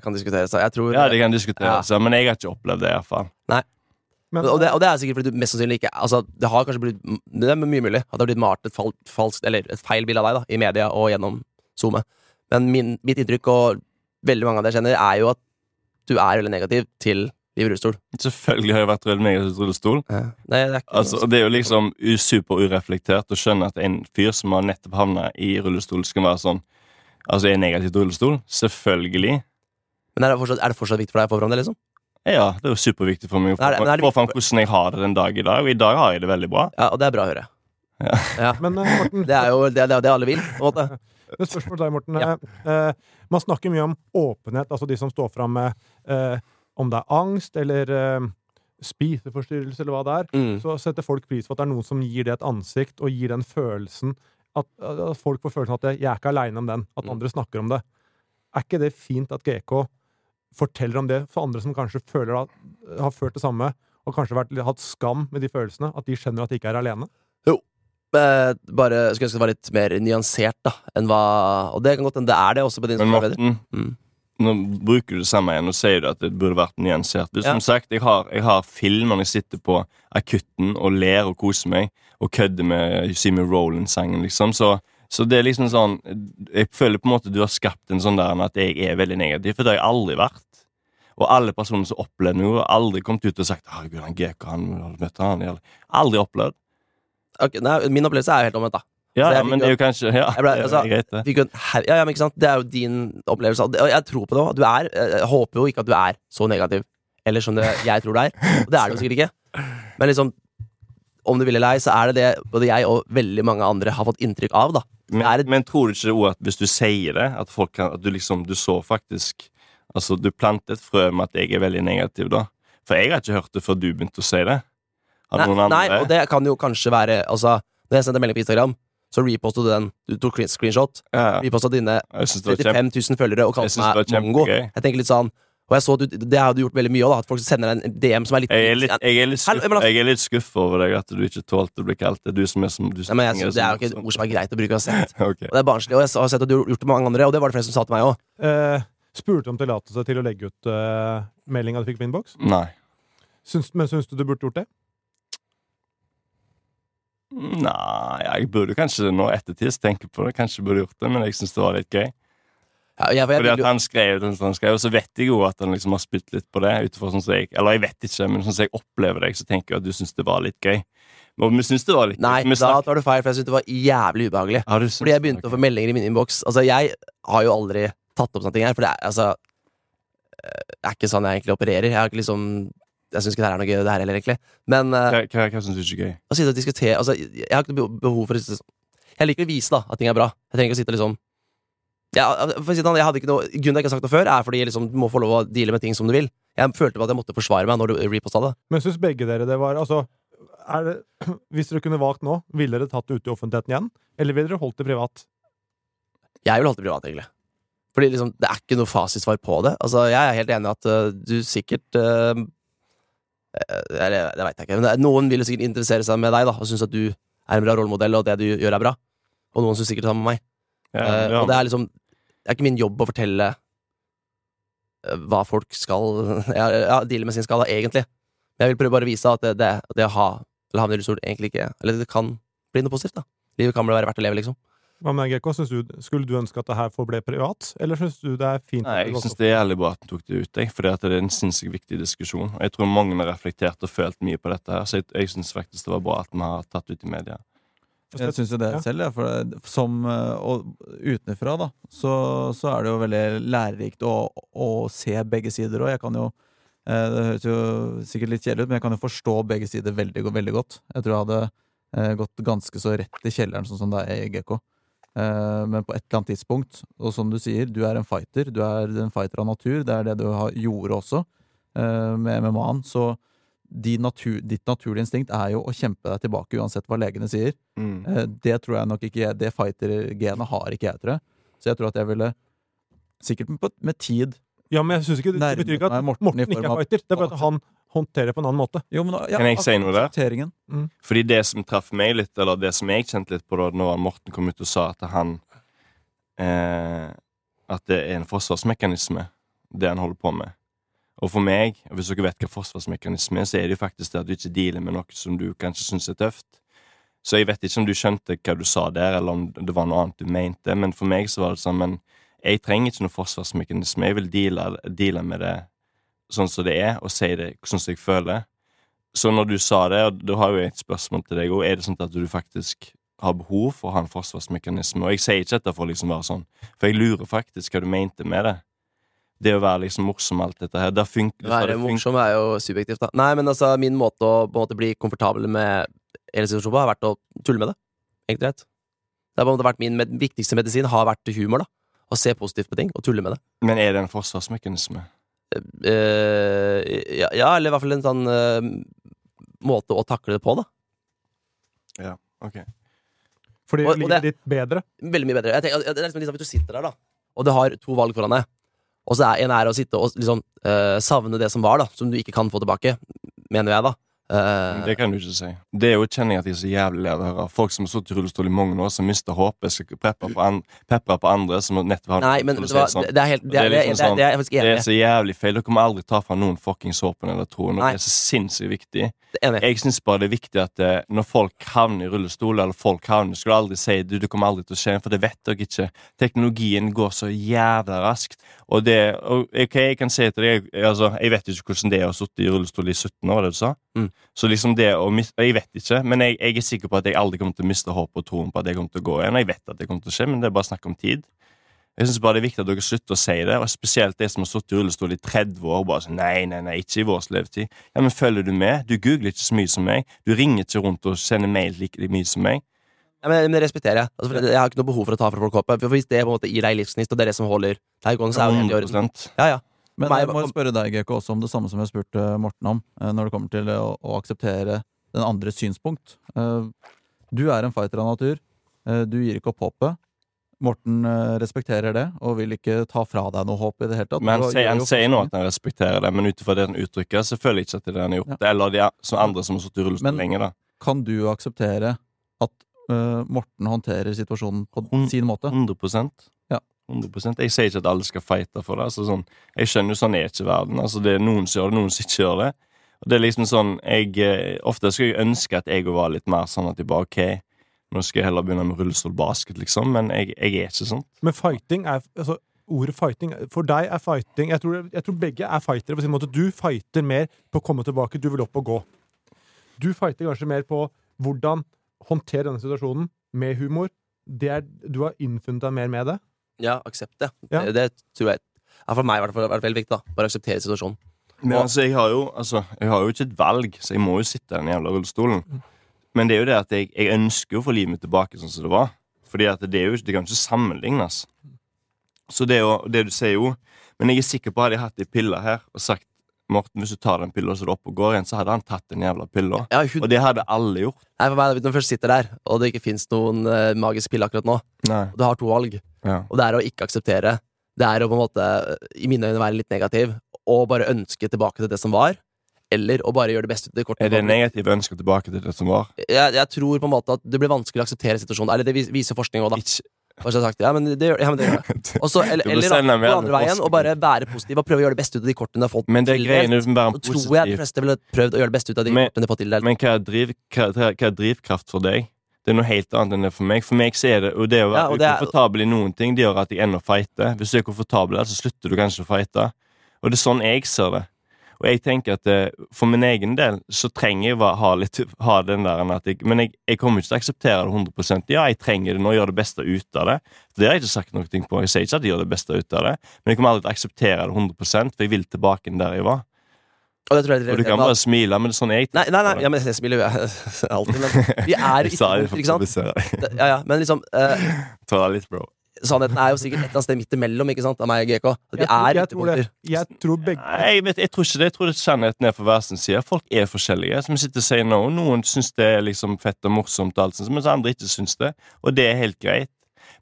kan diskuteres. da. Jeg tror Ja, det kan diskuteres, ja. men jeg har ikke opplevd det, iallfall. men, og, det, og det er sikkert fordi du mest sannsynlig ikke Altså, det har kanskje blitt Det er mye mulig at det har blitt malt et, fal, falskt, eller et feil bilde av deg da i media og gjennom SoMe. Men min, mitt inntrykk, og veldig mange av det jeg kjenner, er jo at du er veldig negativ til liv i rullestol. Selvfølgelig har jeg vært veldig negativ til rullestol. Nei, det er ikke Altså, det er jo liksom superureflektert å skjønne at en fyr som har nettopp havna i rullestol, skal være sånn Altså, er negativ til rullestol? Selvfølgelig. Men er det, fortsatt, er det fortsatt viktig for deg å få fram det, liksom? Ja, det er jo superviktig for meg å få fram hvordan jeg har det den dag i dag, og i dag har jeg det veldig bra. Ja, og det er bra å høre. Ja. Ja. men eh, Morten, Det er jo det, det, det alle vil, på en måte. Et spørsmål til deg, Morten. Ja. Eh, eh, man snakker mye om åpenhet, altså de som står fram med eh, om det er angst eller eh, spiseforstyrrelse eller hva det er. Mm. Så setter folk pris på at det er noen som gir det et ansikt, og gir den følelsen at, at folk får følelsen at 'jeg er ikke aleine om den', at Mm. andre snakker om det. Er ikke det fint at GK forteller om det for andre som kanskje føler at, har følt det samme, og kanskje vært, hatt skam med de følelsene? At de skjønner at de ikke er alene? Eh, bare skulle ønske det var litt mer nyansert, da, enn hva Og det kan godt hende det er det også på din Men. Morten, Mm. nå bruker du det samme igjen og sier du at det burde vært nyansert. Du, Ja. Som sagt, jeg har, jeg har film når jeg sitter på akutten og ler og koser meg, og kødder med Me Rollin'-sangen, liksom. Så, så det er liksom sånn Jeg føler på en måte du har skapt en sånn der at jeg er veldig negativ, for det har jeg aldri vært. Og alle personer som opplevde noe, har aldri kommet ut og sagt 'Herregud, han GK, han har du møtt han?' Aldri opplevd. Ok, nei, min opplevelse er jo helt omvendt, da. Ja, jeg men det er jo kanskje Ja, ble, altså, det altså, er greit, det. Ja, ja, men ikke sant? Det er jo din opplevelse. Og jeg tror på det òg. Du er Jeg håper jo ikke at du er så negativ. Eller som det jeg tror det er. Og det er du sikkert ikke. Men liksom om du vil eller ei, så er det det både jeg og veldig mange andre har fått inntrykk av. da Men, et- men tror du ikke også at hvis du sier det, at folk kan At du liksom Du så faktisk Altså, du plantet frø med at jeg er veldig negativ, da. For jeg har ikke hørt det før du begynte å si det. Har Nei, nei, og det kan jo kanskje være Altså Når jeg sendte melding på Instagram, så repostet du den. Du tok screenshot. ja. Repostet dine Jeg synes det var kjempe 35 000 følgere og kalte meg mongo. Jeg tenker litt sånn Og jeg så at du, det har du gjort veldig mye òg, at folk sender deg en DM som er litt jeg er litt, jeg er litt, skuff, altså- jeg er litt skuffa over deg, at du ikke tålte å bli kalt det. Du som er som du Nei, men jeg, Det er jo ikke et ord som er greit å bruke uansett. <laughs> okay. Og det er barnslig, og jeg har sett at du har gjort det med mange andre, og det var det flere som sa til meg òg. Eh, spurte om tillatelse til å legge ut uh, meldinga du fikk på innboks. Nei. Syns, men syns du du burde gjort det? Nei, jeg burde kanskje nå ettertid tenke på det. Kanskje burde gjort det, men jeg syns det var litt gøy. Ja, jeg, Fordi at han skrev det han skrev, og så vet jeg jo at han liksom har spilt litt på det. Utenfor sånn som jeg, Eller jeg vet ikke, men sånn som jeg opplever deg, så tenker jeg at du syns det var litt gøy. Og vi syns det var litt nei, gøy. Nei, da tar du feil, for jeg syns det var jævlig ubehagelig. Ja, Fordi jeg begynte okay. å få meldinger i min innboks. Altså, jeg har jo aldri tatt opp sånne ting her, for det er altså eh, Det er ikke sånn jeg egentlig opererer. Jeg har ikke liksom Jeg syns ikke det her er noe gøy, det her heller, egentlig. Men eh, Hva, hva, hva syns du ikke er gøy? å sitte og diskutere Altså, jeg har ikke noe behov for å sånn Jeg liker å vise da at ting er bra. Jeg trenger ikke å sitte liksom Ja, for å si det sånn, jeg hadde ikke noe Grunnen til at jeg ikke har sagt det før, er fordi liksom, du må få lov å deale med ting som du vil. Jeg følte at jeg måtte forsvare meg når du reposta det. Men syns begge dere det var Altså, er det, <clears throat> hvis dere kunne valgt nå, ville dere tatt det ut i offentligheten igjen? Eller ville dere holdt det privat? Jeg vil holde det privat, egentlig. Fordi liksom, det er ikke noe fasitsvar på det. Altså, jeg er helt enig i at uh, du sikkert øh, Eller det veit jeg ikke. Men noen vil jo sikkert interessere seg med deg da og synes at du er en bra rollemodell, og det du gjør, er bra. Og noen syns sikkert det samme med meg. Ja, Eh, ja. Og det er liksom Det er ikke min jobb å fortelle eh, hva folk skal <laughs> ja, ja, deale med sin skala, egentlig. Men jeg vil prøve bare å vise at det, det, det å ha eller havne i rullestol egentlig ikke Eller det kan bli noe positivt, da. Livet kan være verdt å leve, liksom. Hva med deg, du, skulle du ønske at det her forble privat, eller syns du det er fint? Nei, jeg går syns det er jævlig bra at han tok det ut, jeg, fordi det er en sinnssykt viktig diskusjon. Og jeg tror mange har reflektert og følt mye på dette, her så jeg, jeg syns faktisk det var bra at vi har tatt det ut i media. Jeg syns jo det Ja. selv, ja, for som eh, Og utenfra, da, så, så er det jo veldig lærerikt å, å se begge sider. Og jeg kan jo eh, Det høres jo sikkert litt kjedelig ut, men jeg kan jo forstå begge sider veldig, veldig godt. Jeg tror jeg hadde eh, gått ganske så rett i kjelleren, sånn som det er i GK. Eh, men på et eller annet tidspunkt, og som du sier, du er en fighter. Du er en fighter av natur. Det er det du har, gjorde også eh, med MMA-en. Så natur, ditt naturlige instinkt er jo å kjempe deg tilbake uansett hva legene sier. Mm. Eh, Det tror jeg nok ikke jeg Det fighter-genet har ikke jeg, tror jeg. Så jeg tror at jeg ville Sikkert med, med tid Ja, men jeg synes ikke det betyr ikke at Morten Morten, ikke er fighter. Det er bare at han håndterer det på en annen måte. Jo, men, ja, Kan jeg si noe der? Mm. Fordi det som traff meg litt, eller det som jeg kjente litt på da når Morten kom ut og sa at han eh, At det er en forsvarsmekanisme, det han holder på med. Og for meg, og hvis dere vet hva forsvarsmekanisme er, så er det jo faktisk det at du ikke dealer med noe som du kanskje syns er tøft. Så jeg vet ikke om du skjønte hva du sa der, eller om det var noe annet du mente, men for meg så var det sånn Men jeg trenger ikke noe forsvarsmekanisme. Jeg vil deale, deale med det sånn som det er, og si det sånn som jeg føler. Så når du sa det, og da har jo jeg et spørsmål til deg òg, er det sånn at du faktisk har behov for å ha en forsvarsmekanisme? Og jeg sier ikke dette for å liksom være sånn, for jeg lurer faktisk hva du mente med det. Det å være liksom morsom alt dette her. Der funker, Være det morsom er jo subjektivt, da. Nei, men altså, min måte å måte bli komfortabel med hele situasjonen på, har vært å tulle med det. Enkelt og greit. Det har vært min med, viktigste medisin har vært humor, da. Å se positivt på ting og tulle med det. Men er det en forsvarsmekanisme? Eh, ja, ja, eller i hvert fall en sånn uh, måte å takle det på, da. Ja, Ok. Fordi Og- og livet det- ditt bedre. Veldig mye bedre. Jeg tenker, det er liksom, liksom Hvis du sitter der, da, og du har to valg foran deg, og så er en er å sitte og liksom uh, savne det som var, da, som du ikke kan få tilbake, mener jeg, da. Eh, Det kan du ikke si. Det er jo kjenner jeg at jeg er så jævlig lei av å høre. Folk som har sittet i rullestol i mange år, som mister håpet, skal pepre på, an på andre som nettopp har nei, men det, var, sånn. det, er helt Det er, Det er liksom det sånn- det er faktisk Det er så jævlig feil. Dere kommer aldri ta fra noen fuckings håpen eller troen. Det er så sinnssykt viktig. Enig. Jeg syns bare det er viktig at eh, når folk havner i rullestol, eller folk havner, Skulle aldri si du, det kommer aldri til å skje, for det vet dere ikke. Teknologien går så jævla raskt. Og det og, ok, Jeg kan si til deg jeg, altså, jeg vet ikke hvordan det er å sitte i rullestol i 17 år, det du sa? Mm. Så liksom det å miste Jeg vet ikke, men jeg, jeg er sikker på at jeg aldri kommer til å miste håpet og troen på at jeg kommer til å gå igjen. Jeg vet at det kommer til å skje, men det er bare snakk om tid. Jeg synes bare det er viktig at dere slutter å si det, og spesielt de som har sittet i rullestol i 30 år. Bare sånn, nei, nei, nei, ikke i vår levetid. Ja, men følger du med? Du googler ikke så mye som meg. Du ringer ikke rundt og sender mail like mye som meg. Ja, men, men det respekterer jeg. Altså, jeg har ikke noe behov for å ta fra folk håpet. For Hvis det på en måte gir deg livsgnist, og det er det som holder deg gående, så er det helt i orden. Ja, ja. Men jeg må spørre deg, GK, også om det samme som jeg spurte Morten om, eh, når det kommer til å, å akseptere den andres synspunkt. Eh, Du er en fighter av natur. Eh, Du gir ikke opp håpet. Morten eh, respekterer det og vil ikke ta fra deg noe håp i det hele tatt. Men han sier, nå at han respekterer det, men ut ifra det han uttrykker, så føler jeg ikke at det er han har gjort. Ja. Eller de som andre som har sittet i rullestol lenge, da. Kan du akseptere at uh, Morten håndterer situasjonen på Hun- sin måte? 100 Ja. 100 Jeg sier ikke at alle skal fighte for det. Altså, sånn, jeg skjønner jo sånn er ikke verden. Altså, det er Noen som gjør det, noen som ikke gjør det. Og det er liksom sånn jeg, eh, Ofte skulle jeg ønske at jeg var litt mer sånn at jeg bare OK, nå skal jeg heller begynne med rullestolbasket, liksom. Men jeg, jeg er ikke sånn. Men fighting er altså, Ordet fighting For deg er fighting Jeg tror, jeg tror begge er fightere. På sin måte. Du fighter mer på å komme tilbake, du vil opp og gå. Du fighter kanskje mer på hvordan håndtere denne situasjonen med humor. Er, du har innfunnet deg mer med det. Ja aksept det. Ja. Det, det tror jeg ja, For meg i hvert fall vært veldig viktig. da Bare akseptere situasjonen. Men Og- altså, jeg har, jo, altså, jeg har jo ikke et valg, så jeg må jo sitte i den jævla rullestolen. Men det er jo det at jeg, jeg ønsker jo å få livet mitt tilbake sånn som det var. Fordi at det er jo det kan ikke sammenlignes. Så det er jo det du sier jo. Men jeg er sikker på hadde jeg hatt ei pille her og sagt Morten, hvis du tar den pilla så du opp og går igjen, så hadde han tatt den jævla pilla. Ja, hun, Og det hadde alle gjort. nei, for meg, Når du først sitter der, og det ikke fins noen uh, magisk pille akkurat nå, Nei. og du har to valg, Ja. og det er å ikke akseptere, det er å på en måte, i mine øyne, være litt negativ, og bare ønske tilbake til det som var, eller å bare gjøre det beste ut av det korte. Er det negative ønsker tilbake til det som var? jeg, jeg tror på en måte at det blir vanskelig å akseptere situasjonen. Eller det viser forskning òg, da. Ikke Har jeg sagt, ja, men det gjør, ja, men det gjør jeg. <laughs> Og så- eller eller da, på gå andre veien og bare være positiv og prøve å gjøre det beste ut av de kortene du har fått Men det er greiene å være Så tror jeg de positiv. fleste ville prøvd å gjøre det beste ut av de Men- kortene de har fått tildelt. Men hva er, driv, hva, hva er drivkraft for deg? Det er noe helt annet enn det for meg. For meg så er det, og det å være ja, det ukomfortabel i noen ting, det gjør at jeg ender fighter. Hvis du er komfortabel der, så slutter du kanskje å fighte. Og det er sånn jeg ser det. Og jeg tenker at eh, for min egen del så trenger jeg å ha, litt, ha den der jeg, Men jeg, jeg kommer ikke til å akseptere det 100% Ja, jeg trenger det nå, gjør det beste ut av det. Det har jeg ikke sagt noe på. Jeg sier ikke at jeg gjør det beste ut av det, men jeg kommer aldri til å akseptere det 100 for jeg vil tilbake der jeg var. Og det tror jeg Og du kan bare smile, men det er sånn jeg Nei, nei, nei, ja, men jeg smiler jo <laughs> alltid, men <laughs> vi er Jeg ikke, ikke sant? deg. Ja, ja, men liksom uh, Ta det litt, bro. Sannheten er jo sikkert et eller annet sted midt imellom, ikke sant, av meg og GK. Tror- er jeg, tror det. ytterpunkter. jeg tror begge Nei, jeg, vet, jeg tror ikke det. Jeg tror det sannheten er for hver sin side. Folk er forskjellige. Som sitter og sier nå. Noen syns det er liksom fett og morsomt, og alt sånt, mens andre ikke syns det. Og det er helt greit.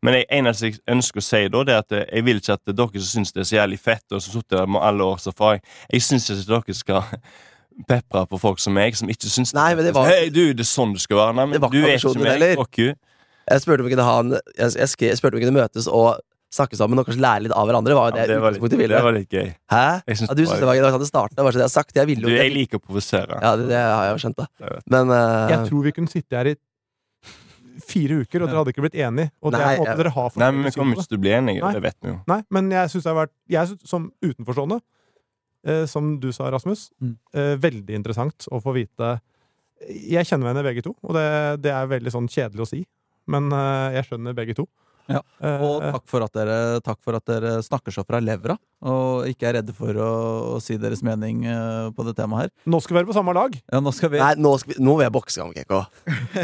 Men det eneste jeg ønsker å si da, det er at jeg vil ikke at dere som syns det er så jævlig fett, og som sitter der med alle års erfaring Jeg syns ikke at dere skal <laughs> pepre på folk som meg, som ikke syns Nei, men det var- Hei, du, det er sånn du skal være. Nei, men Det var du er ikke med meg. Fuck you. Jeg spurte om vi kunne en Jeg, jeg, jeg spurte om vi kunne møtes og snakke sammen og kanskje lære litt av hverandre. Var jo Ja, det, det, var litt, det var litt gøy. Hæ? Jeg synes Ja, du det syntes var- det var gøy? Det var sånn det startet. Var sånn jeg sagt. Jeg ville Du, jeg liker å provosere. Ja, det, det har jeg jo skjønt, da. Men uh... Jeg tror vi kunne sitte her i fire uker, og dere hadde ikke blitt enige. Og det er Nei, måte jeg- dere har Nei, men vi kommer ikke til å bli enige. Nei. Det vet vi jo. Nei, men jeg syns det har vært Jeg synes, som utenforstående, eh, som du sa, Rasmus, Mm. eh, veldig interessant å få vite Jeg kjenner henne begge to, og det, det er veldig sånn kjedelig å si, men eh, jeg skjønner begge to. Ja, Og takk for, at dere, takk for at dere snakker så fra levra, og ikke er redde for å, å si deres mening eh, på det temaet her. nå skal vi være på samme lag! Ja, nå skal vi Nei, nå, skal vi, nå vil jeg bokse, Gamkeko.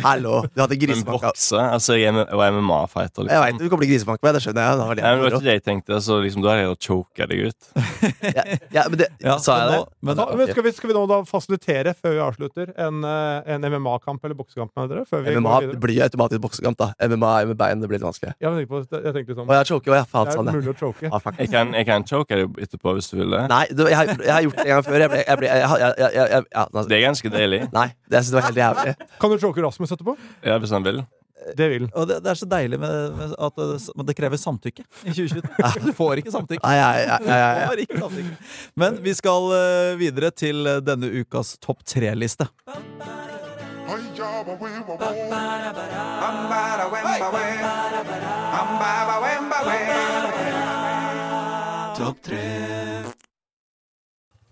Hallo. Du hadde grisebanka. bokse? Altså, jeg er og MMA-fighter, Jeg veit liksom. du kommer til grisebank med, det skjønner jeg. Det var Nei, men det var ikke det jeg tenkte. Altså, liksom, da er jeg og choka deg ut. <laughs> ja, ja, men det, <laughs> Ja, Sa jeg men det? nå- Men, Ta, skal, vi, skal vi nå da fasilitere, før vi avslutter, en, eh, en MMA-kamp eller boksekamp med dere? Før vi MMA blir automatisk boksekamp, da. MMA med bein, det blir litt vanskelig. Ja, jeg tenkte, på, jeg tenkte sånn Og jeg choker og jeg Faen, Det er sånn, mulig å choke. Ah. Jeg kan, jeg kan choke deg etterpå hvis du vil det. Nei, du, jeg, har, jeg har gjort det en gang før. Jeg ble, jeg ble, jeg, jeg, jeg, jeg, jeg, ja, Det er ganske deilig. Nei, det jeg synes det var helt jævlig. Kan du choke Rasmus etterpå? Ja, hvis han vil. Det vil og det, det er så deilig med, med at det, men det krever samtykke i 2022. Du får ikke samtykke. Nei, nei, nei, nei. jeg, Får ikke samtykke. Men vi skal eh, videre til eh, denne ukas topp tre-liste.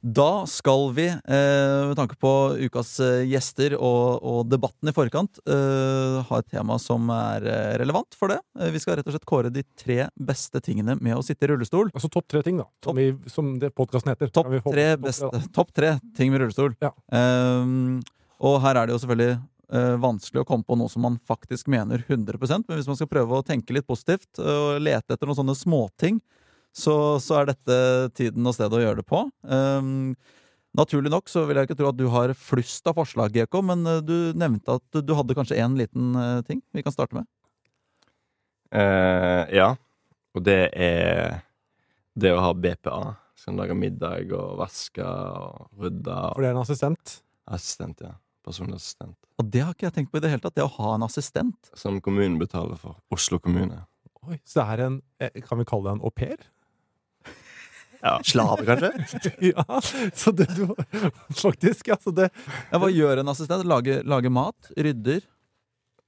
Da skal vi, eh, med tanke på ukas eh, gjester og, og debatten i forkant, eh, ha et tema som er eh, relevant for det. Eh, vi skal rett og slett kåre de tre beste tingene med å sitte i rullestol. Altså topp tre ting, da. Som, vi, som det podkasten heter. Topp tre, top, topp tre ting med rullestol. Ja. Ehm, og her er det jo selvfølgelig eh, vanskelig å komme på noe som man faktisk mener 100% men hvis man skal prøve å tenke litt positivt og lete etter noen sånne småting, så, så er dette tiden og stedet å gjøre det på. Um, naturlig nok så vil jeg ikke tro at du har flust av forslag, GK, men eh, du nevnte at du, du hadde kanskje én liten eh, ting vi kan starte med. Uh, ja. Og det er det å ha BPA. som lage middag og vaske og rydde. For Og det er en assistent. assistent, ja. Personlig assistent. Og det har ikke jeg tenkt på i det hele tatt, det å ha en assistent. Som kommunen betaler for. Oslo kommune. Oi, så det er en eh, Kan vi kalle det en au pair? <laughs> Ja. Slave, kanskje? <laughs> ja, så det du Faktisk, altså det Ja, hva gjør en assistent? Lager, lage mat? Rydder?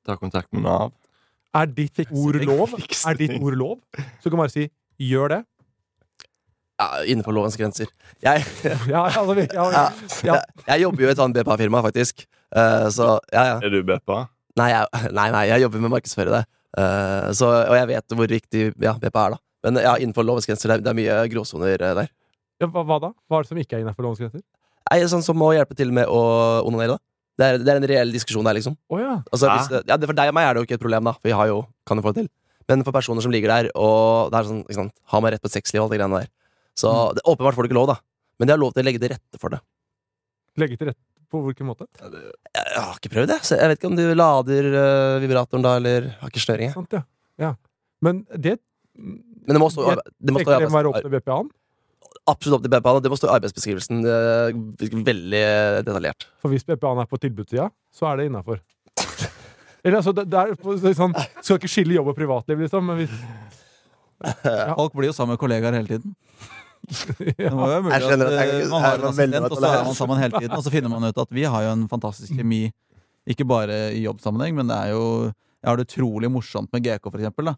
Ta kontakt med Nav. Er ditt ord lov? Er ditt ord lov? Så du kan bare si 'gjør det'. Ja, innenfor lovens grenser. Jeg, <laughs> Ja, altså, ja, ja, Ja. jeg, jeg jobber jo i et sånt BPA-firma, faktisk. Uh, så ja, ja. Er du BPA? Nei, jeg, nei, nei, jeg jobber med å markedsføre det. Eh, så, og jeg vet hvor riktig ja, BPA er, da. Men ja, innenfor lovens grenser. Det er, det er mye gråsoner eh, der. Ja, hva, hva da? Hva er det som ikke er innenfor lovens grenser? Nei, sånn som å hjelpe til med å onanere, da. Det er, det er en reell diskusjon der, liksom. Oh, ja. Altså, hvis, ja, for deg og meg er det jo ikke et problem, da. For vi har jo, kan jo få det til. Men for personer som ligger der, og det er sånn, ikke sant, har man rett på sexliv og alt det greiene der. Så Mm. det, åpenbart får du ikke lov, da. Men de har lov til å legge til rette for det. Legge til rette på hvilken måte? Jeg, jeg har ikke prøvd det, så jeg vet ikke om du lader uh, vibratoren da, eller har ikke snøring. Sant, ja. ja. Men det Men det må stå, Jeg det må stå i trenger det må være opp til BPA-en. absolutt opp til BPA. Det må stå i arbeidsbeskrivelsen veldig detaljert. For hvis BPA-en er på tilbudssida, så er det innafor. <laughs> Eller altså, det, det er sånn Skal ikke skille jobb og privatliv, liksom. Men hvis, <laughs> Folk blir jo sammen med kollegaer hele tiden. <laughs> Det må jo være mulig Jeg skjønner at at jeg- eh, man har en assistent, og så er man sammen hele tiden. Og så finner man ut at vi har jo en fantastisk kjemi, ikke bare i jobbsammenheng, men det er jo Jeg har det utrolig morsomt med GK, for eksempel. Da.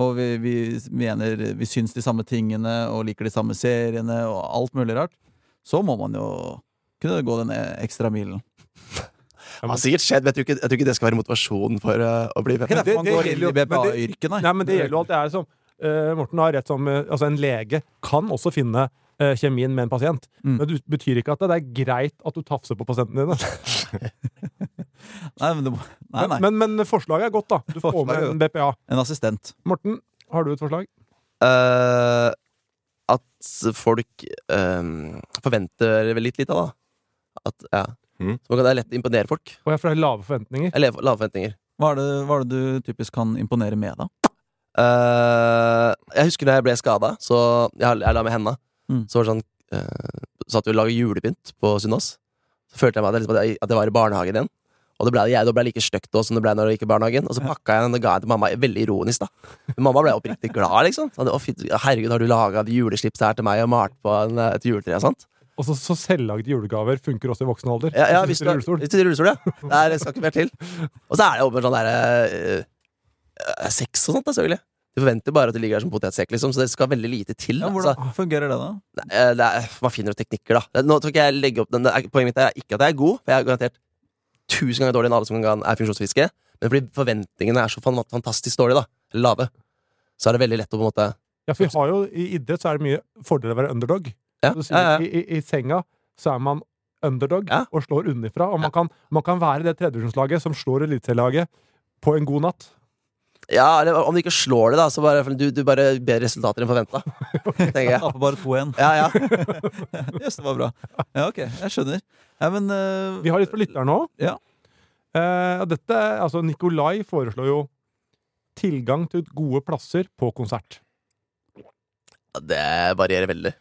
Og vi, vi mener Vi syns de samme tingene og liker de samme seriene og alt mulig rart. Så må man jo kunne gå den ekstra milen. Det har sikkert skjedd, men jeg tror ikke, jeg tror ikke det skal være motivasjonen for uh, å bli Det man det det- men det gjelder jo at det er som eh, Morten har rett som eh, Altså, en lege kan også finne eh, kjemien med en pasient. Mm. Men det betyr ikke at det er greit at du tafser på pasientene dine. <laughs> Nei, men, du, nei, nei. Men, men forslaget er godt, da. Du får med en BPA. En assistent. Morten, har du et forslag? Uh, at folk uh, forventer vel litt lite, da. At, ja. Mm. Så det er lett å imponere folk. Og jeg får lave forventninger. Eller lave forventninger. Hva er, det, hva er det du typisk kan imponere med, da? Eh, jeg husker da jeg ble skada, så jeg, jeg la med henda. Mm. Så var det sånn uh, Satt vi og laget julepynt på Sunnaas. Så følte jeg meg at liksom, at jeg- at jeg var i barnehagen igjen. Og det ble, jeg, det ble like stygt da som det ble når jeg gikk i barnehagen. Og så pakka jeg den og ga den til mamma, veldig ironisk, da. Men mamma ble oppriktig glad, liksom. Fy, herregud, har du laga juleslips her til meg og malt på en, eh, et juletre? og sånt? Og så, så selvlagde julegaver funker også i voksen alder. Ja, ja Hvis hvis du har sitter rullestol. hvis du rullestol, ja. Det er- skal ikke mer til. Og så er det åpenbart sånn derre uh, Sex og sånt, da, selvfølgelig. Du forventer bare at det ligger der som potetsekk, liksom, så det skal veldig lite til. Ja, Da. hvordan fungerer det, da? Eh, det er, man finner jo teknikker, da. Nå tror ikke jeg legge opp den, Poenget mitt er ikke at jeg er god, for jeg er garantert tusen ganger dårligere enn alle som kan er funksjonsfiske. Men fordi forventningene er så fantastisk dårlige, da, eller lave, så er det veldig lett å på en måte Ja, for vi har jo, I idrett så er det mye fordeler å være underdog. Ja, Du sier, ja, ja. I, i, I senga så er man underdog Ja. og slår unnifra. Og man, kan, man kan være det tredjevisjonslaget som slår eliteserielaget på en god natt. Ja, eller om du ikke slår det, da, så bare du, du bare ber resultater enn forventa. <laughs> Taper bare 2-1. Ja, ja. <laughs> Jøss, det var bra. Ja, ok, jeg skjønner. Ja, men uh, Vi har litt fra lytteren òg. Ja. Uh, dette, altså Nikolai foreslår jo tilgang til gode plasser på konsert. Det varierer veldig.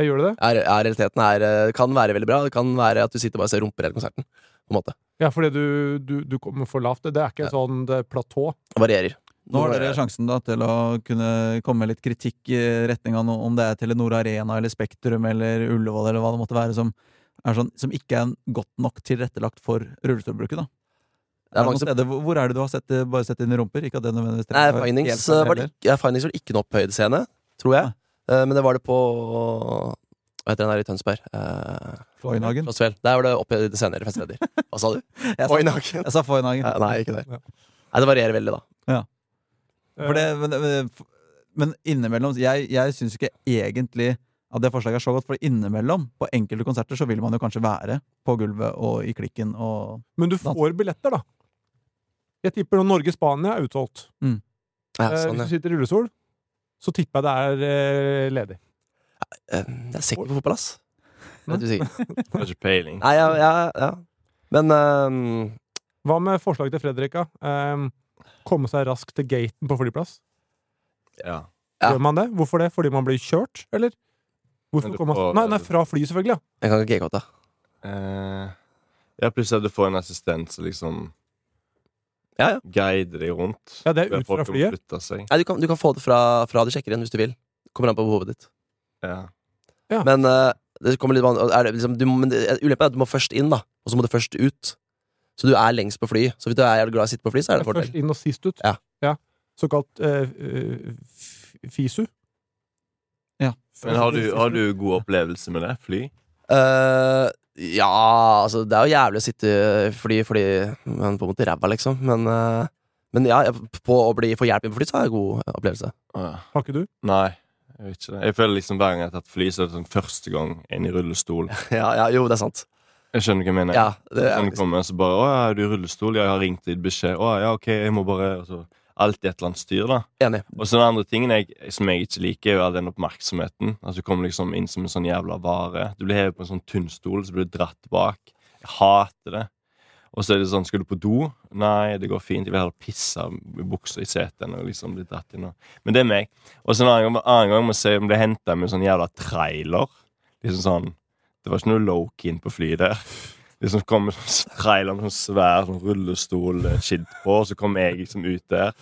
Jeg gjør det det? Er, er realiteten er, eh, kan være veldig bra. Det kan være at du sitter og bare og ser rumper hele konserten. På en måte. Ja, fordi du, du, du kommer for lavt. Det er ikke Ja. sånn det platå. Varierer. Nå har dere sjansen da til å kunne komme med litt kritikk i retning av om det er Telenor Arena eller Spektrum eller Ullevål eller hva det måtte være, som, sånn, som ikke er godt nok tilrettelagt for rullestolbruket. da Det er er steder, hvor er det du har sett bare sett i rumper? Ikke at det nødvendigvis Nei, Findings var det ja, Findings var ikke noe opphøydescene, tror jeg. Eh, men det var det på Hva heter den der i Tønsberg? Uh, Foynhagen. Der var det opphøyde scener i feststeder. Hva sa du? <laughs> Jeg sa, Foynhagen. jeg sa Foynhagen. Nei, ikke det. Ja. Nei, det varierer veldig, da. For det, men, men, men innimellom Jeg, jeg syns ikke egentlig at det forslaget er så godt, for innimellom, på enkelte konserter, så vil man jo kanskje være på gulvet og i klikken og Men du får billetter, da. Jeg tipper når Norge-Spania er utsolgt. Ja, sånn, ja. Hvis du sitter i rullestol, så tipper jeg det er eh, ledig. Eh, Jeg ser ikke på fotball, ass. Vet er sikkert. har ikke peiling. Nei, ja, ja, ja. Men um... Hva med forslaget til Fredrika? Um, komme seg raskt til gaten på flyplass. Ja. Ja. Gjør man det? Hvorfor det? Fordi man blir kjørt, eller? Hvorfor kommer man Nei, nei, fra fly, selvfølgelig. ja jeg kan ikke g-kåta. Eh, ja, plutselig at du får en assistent som liksom Ja, ja. guider deg rundt. Ja, det er ut fra flyet. seg. Nei, du kan, du kan få det fra, fra du sjekker inn, hvis du vil. Kommer an på behovet ditt. Ja. Ja. Men uh, det kommer litt an- er det liksom, du, men Ulempen er at du må først inn, da. Og så må du først ut. Så du er lengst på fly. Så hvis du er glad i å sitte på fly, så er det en Først inn og sist ut. Ja. Såkalt eh, eh, FISU. Ja. Men har du, har du god opplevelse med det? Fly? Uh, ja, altså Det er jo jævlig å sitte i fly fordi man på en måte ræva, liksom. Men, uh, men ja, på å bli, få hjelp inn på fly, så har jeg god opplevelse. Ja. Har ikke du? Nei, jeg vet ikke det. Jeg føler liksom hver gang jeg har tatt fly, så er det sånn første gang inn i rullestol. <laughs> Ja, ja, jo, det er sant. Jeg skjønner hva jeg mener. Ja, det er Sånn kommer, så bare 'Å er du i rullestol?' Ja, jeg har ringt ditt beskjed. 'Å ja, ok, jeg må bare altså, så alltid et eller annet styr, da. Enig. Og så den andre tingen jeg, som jeg ikke liker, er jo all den oppmerksomheten. Altså Du kommer liksom inn som en sånn jævla vare. Du blir hevet på en sånn tynnstol, så blir du dratt bak. Jeg hater det. Og så er det sånn, skal du på do? Nei, det går fint. Jeg vil heller pisse i buksa i setet enn å liksom bli dratt inn. Men det er meg. Og så en annen annen gang må jeg se om det henta med en sånn jævla trailer. Liksom sånn Det var ikke noe low-keen på flyet der. Liksom kom en sånn trailer med sånn svær sånn rullestol-skidd på, og så kom jeg liksom ut der.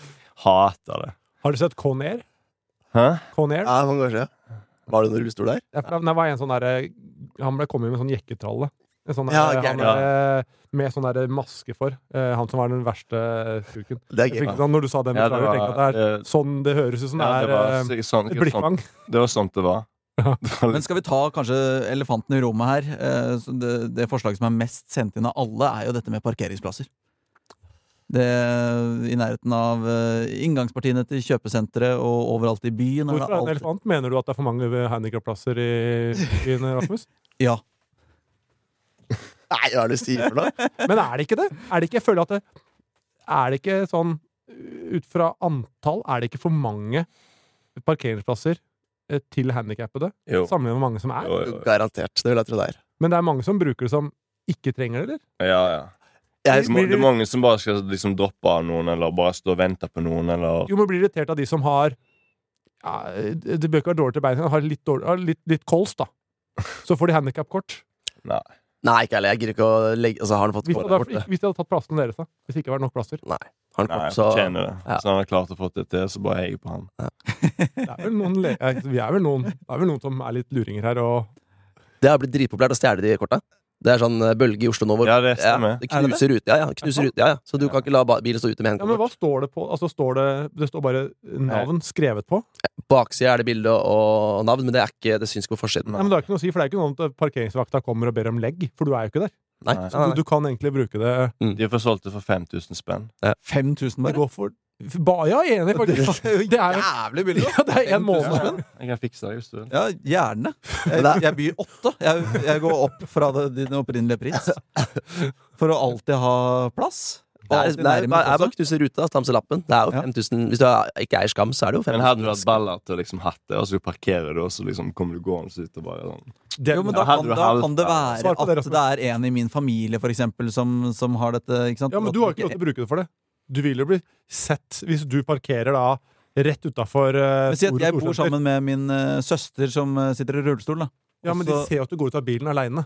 Hater det. Har du sett Conair? Hæ? Conair? Ja, mange år siden. Var det noen rullestol der? Ja, for Det var en sånn der, Han ble kommet med sånn jekketralle. En sånn Ja, derre- han derre med sånn der maske for. Eh, han som var den verste fuken Det er gøy. fikk sånn, når du sa den, Ja, beklager, jeg at det er eh, sånn det høres ut som ja, det det var er eh, sånn, et sikkert sånn, blikkfang. det var sånn det var. Ja. Men skal vi ta kanskje elefanten i rommet her? Eh, så Det, det forslaget som er mest sendt inn av alle, er jo dette med parkeringsplasser. Det I nærheten av eh, inngangspartiene til kjøpesentre og overalt i byen. Hvorfor er det en elefant? Mener du at det er for mange handikapplasser i byen, Rasmus? <laughs> Ja. Nei, hva er det du sier for noe? <laughs> Men er det ikke det? Er det ikke, jeg føler at det Er det ikke sånn Ut fra antall, er det ikke for mange parkeringsplasser eh, til handikappede? Sammenlignet med mange som er? jo, jo. Garantert. Det vil jeg tro det er. Men det er mange som bruker det som ikke trenger det, eller? Ja, ja. Jeg, Det er mange som bare skal liksom droppe av noen, eller bare stå og vente på noen, eller Jo, men blir irritert av de som har ja, Det bør ikke være dårlig til beina, har litt, dårlig, har litt, litt kols, da. Så får de handikapkort. Nei. nei, ikke heller. Jeg gidder ikke å legge Altså, har han fått Hvis, det, kort? hadde- hvis de hadde tatt plassene deres, da. Hvis det ikke var nok plasser. Nei. Han Nei, jeg fortjener det. Ja. Så han har klart å få det til, så bare heier jeg på han. <laughs> Det er vel noen, le- vi er vel noen, det er vel noen som er litt luringer her, og Det har blitt dritpopulært å stjele de korta. Det er sånn eh, bølge i Oslo nå hvor Ja, det ja, det knuser ut. Ja, ja, knuser ut. Ja, ja. Så du kan ikke la bilen stå ute med Ja, men hva står det på? Altså, står det, det står bare navn skrevet på? Baksida er det bilde og navn, men det er ikke Det syns ikke på forsiden. Nei, men det er ikke noe å si, for det er ikke noe om at parkeringsvakta kommer og ber om legg, for du er jo ikke der. Nei, Nei. nei, du, du kan egentlig bruke det De har fått solgt det for 5000 spenn. 5000 Det bare. går for ba, Ja, enig, faktisk. <laughs> Det er jævlig billig! ja, det er en måned. Ja, jeg kan fikse det hvis du vil. Ja, gjerne. Jeg, jeg byr åtte. Jeg, jeg går opp fra det, din opprinnelige pris. <laughs> For å alltid ha plass. Det er, det er, er bare knuse ruta, stamselappen. Det er jo Ja. 5000 Hvis du er- ikke eier skam, så er det jo 5000. Men hadde du hatt baller til å liksom hatt det, og så parkerer du, og så liksom kommer du gående ut og bare sånn Det, Jo, men da kan, da kan det være at det er en i min familie for eksempel, som, som har dette. Ikke sant? ja, men du har ikke lov til å bruke det for det. Du vil jo bli sett hvis du parkerer da rett utafor uh, si at jeg bor sammen med min uh, søster som uh, sitter i rullestol. Da. Ja, men de ser jo at du går ut av bilen aleine.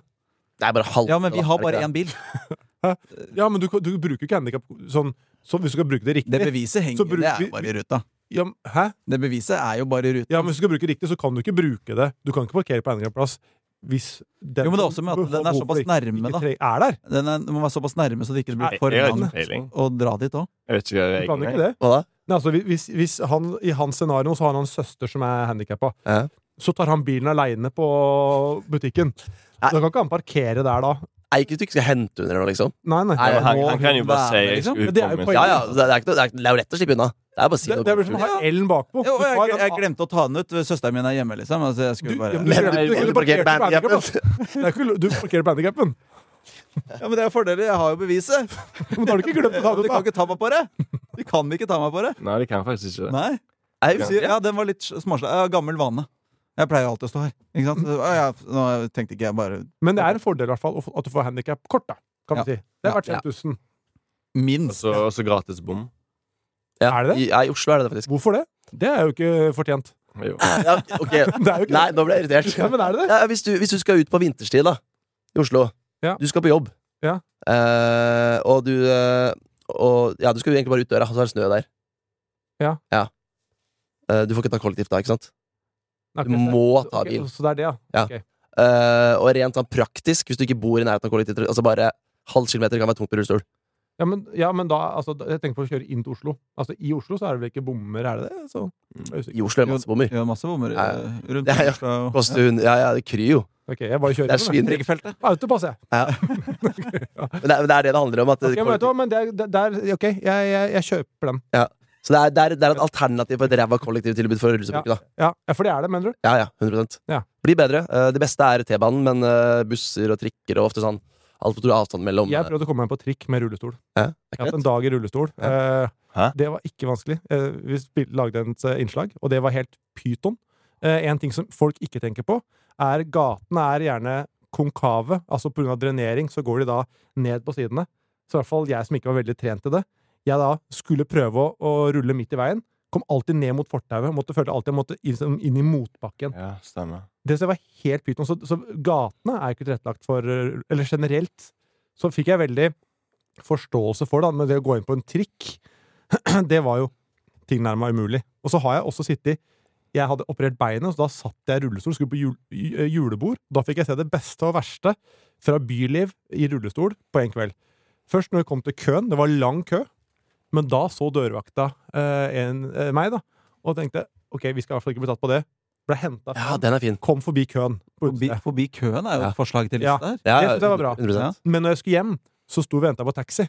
Ja, men vi har bare én bil. <laughs> Ja, men du, du bruker ikke handikap sånn, så hvis du skal bruke det riktig. Det beviset Så henger, bruk- det er jo bare i ruta. Ja, hæ? Det beviset er jo bare i ruta. Ja, men hvis du skal bruke det riktig, så kan du ikke bruke det. Du kan ikke parkere på handikapplass hvis den Jo, men det er også med at den er såpass nærme, da. Er der? Den er, den må være såpass nærme så det ikke blir for langt å dra dit òg. Jeg vet ikke hva Du kan ikke det. Hva da? Nei, altså, hvis, hvis han, I hans scenario så har han en søster som er handikappa. Ja. Så tar han bilen aleine på butikken. Nei. Da kan ikke han parkere der da. Er ikke du ikke skal hente under eller noe, liksom? Nei, nei. Nei, han, han kan jo bare si liksom. Det er jo. Ja, ja. Det er, ikke, det er, det er jo lett å slippe unna. Det er bare å si Det, noe. det er vel som å ha L-en bakpå. Jo, jeg, jeg, jeg, glemte å ta den ut. Søsteren min er hjemme, liksom. Altså, jeg skulle bare du, Men- du, du, parkerte du. Det er lov- Du parkerer på. Ja, men det er fordeler. Jeg har jo beviset. Men da har du ikke glemt å ta De det kan ut, da. ikke ta meg på det. De kan ikke ta meg på det. Nei, de kan faktisk ikke. Nei. Nei, ja, den var litt småslag. Ja, gammel vane. Jeg pleier alltid å stå her. Ikke sant? Så, ja, nå tenkte ikke jeg bare Men det er en fordel i hvert fall at du får handikapkort, da. Kan Ja. vi si. Det er verdt Ja. 5000. Og minst. og så gratis bom. ja. Er det det? I, ja, I Oslo er det det, faktisk. Hvorfor det? Det er jo ikke fortjent. Jo. Ja, okay. <laughs> Det er jo ikke Nei, nå ble jeg irritert. Ja, men er det det? Ja, hvis, du, hvis du skal ut på vinterstid da i Oslo Ja. Du skal på jobb. Ja. Eh, og du eh, og, Ja, du skal jo egentlig bare ut døra, og så er det snø der. Ja. Eh, du får ikke ta kollektivt da, ikke sant? Du må ta bil. bil. Så det er det, ja. Ja. Eh, og rent sånn praktisk, hvis du ikke bor i nærheten av kollektivt Altså bare halv kilometer kan være tungt på rullestol. Ja, men, ja, men da altså, Jeg tenker på å kjøre inn til Oslo. Altså, I Oslo så er det vel ikke bommer, er det det? Så, usikker. I Oslo er det masse bommer. Ja, masse bommer Ja, ja. eh, rundt Ja, ja. Oslo. Koster hun Ja, ja, det kryr jo. Okay, jeg bare kjører Det er svin. Autopass, jeg. Ja. <laughs> men, det, er- men det er det det handler om. At Ok, men du men det det, det er Ok, jeg, jeg, jeg kjøper den. Så det er, det, er, det er et alternativ på et ræva kollektivtilbud for rullestolbrukere. da. Ja, ja, for det er det, mener du? Ja, ja, 100 Ja. Blir bedre. Eh, Det beste er T-banen, men eh, busser og trikker og ofte sånn alt på avstand mellom Jeg eh, prøvde å komme meg på trikk med rullestol. ja, Jeg har hatt en dag i rullestol. Ja. Eh, Det var ikke vanskelig. Eh, Vi lagde et innslag, og det var helt pyton. Eh, En ting som folk ikke tenker på, er gatene er gjerne konkave. Altså pga. drenering så går de da ned på sidene. Så i hvert fall jeg som ikke var veldig trent til det, jeg da skulle prøve å, å rulle midt i veien. Kom alltid ned mot fortauet. Måtte føle alltid jeg måtte inn, inn i motbakken. Ja, stemmer. Det som var helt pyton. Så, så gatene er ikke tilrettelagt for eh, Eller generelt så fikk jeg veldig forståelse for det, men det å gå inn på en trikk, <clears throat> det var jo tilnærma umulig. Og så har jeg også sittet Jeg hadde operert beinet, så da satt jeg i rullestol, skulle på jul, julebord. Da fikk jeg se det beste og verste fra byliv i rullestol på en kveld. Først når vi kom til køen, det var lang kø, men da så dørvakta eh, en, eh, meg, da, og tenkte ok, vi skal i hvert fall ikke bli tatt på det. Ble henta Ja, den er fin. kom forbi køen. på Forbi, utestedet. forbi køen er jo Ja. et forslag til Ja. liste her. Ja, Det synes jeg var bra. 100%. Ja. Men når jeg skulle hjem, så sto vi og venta på taxi.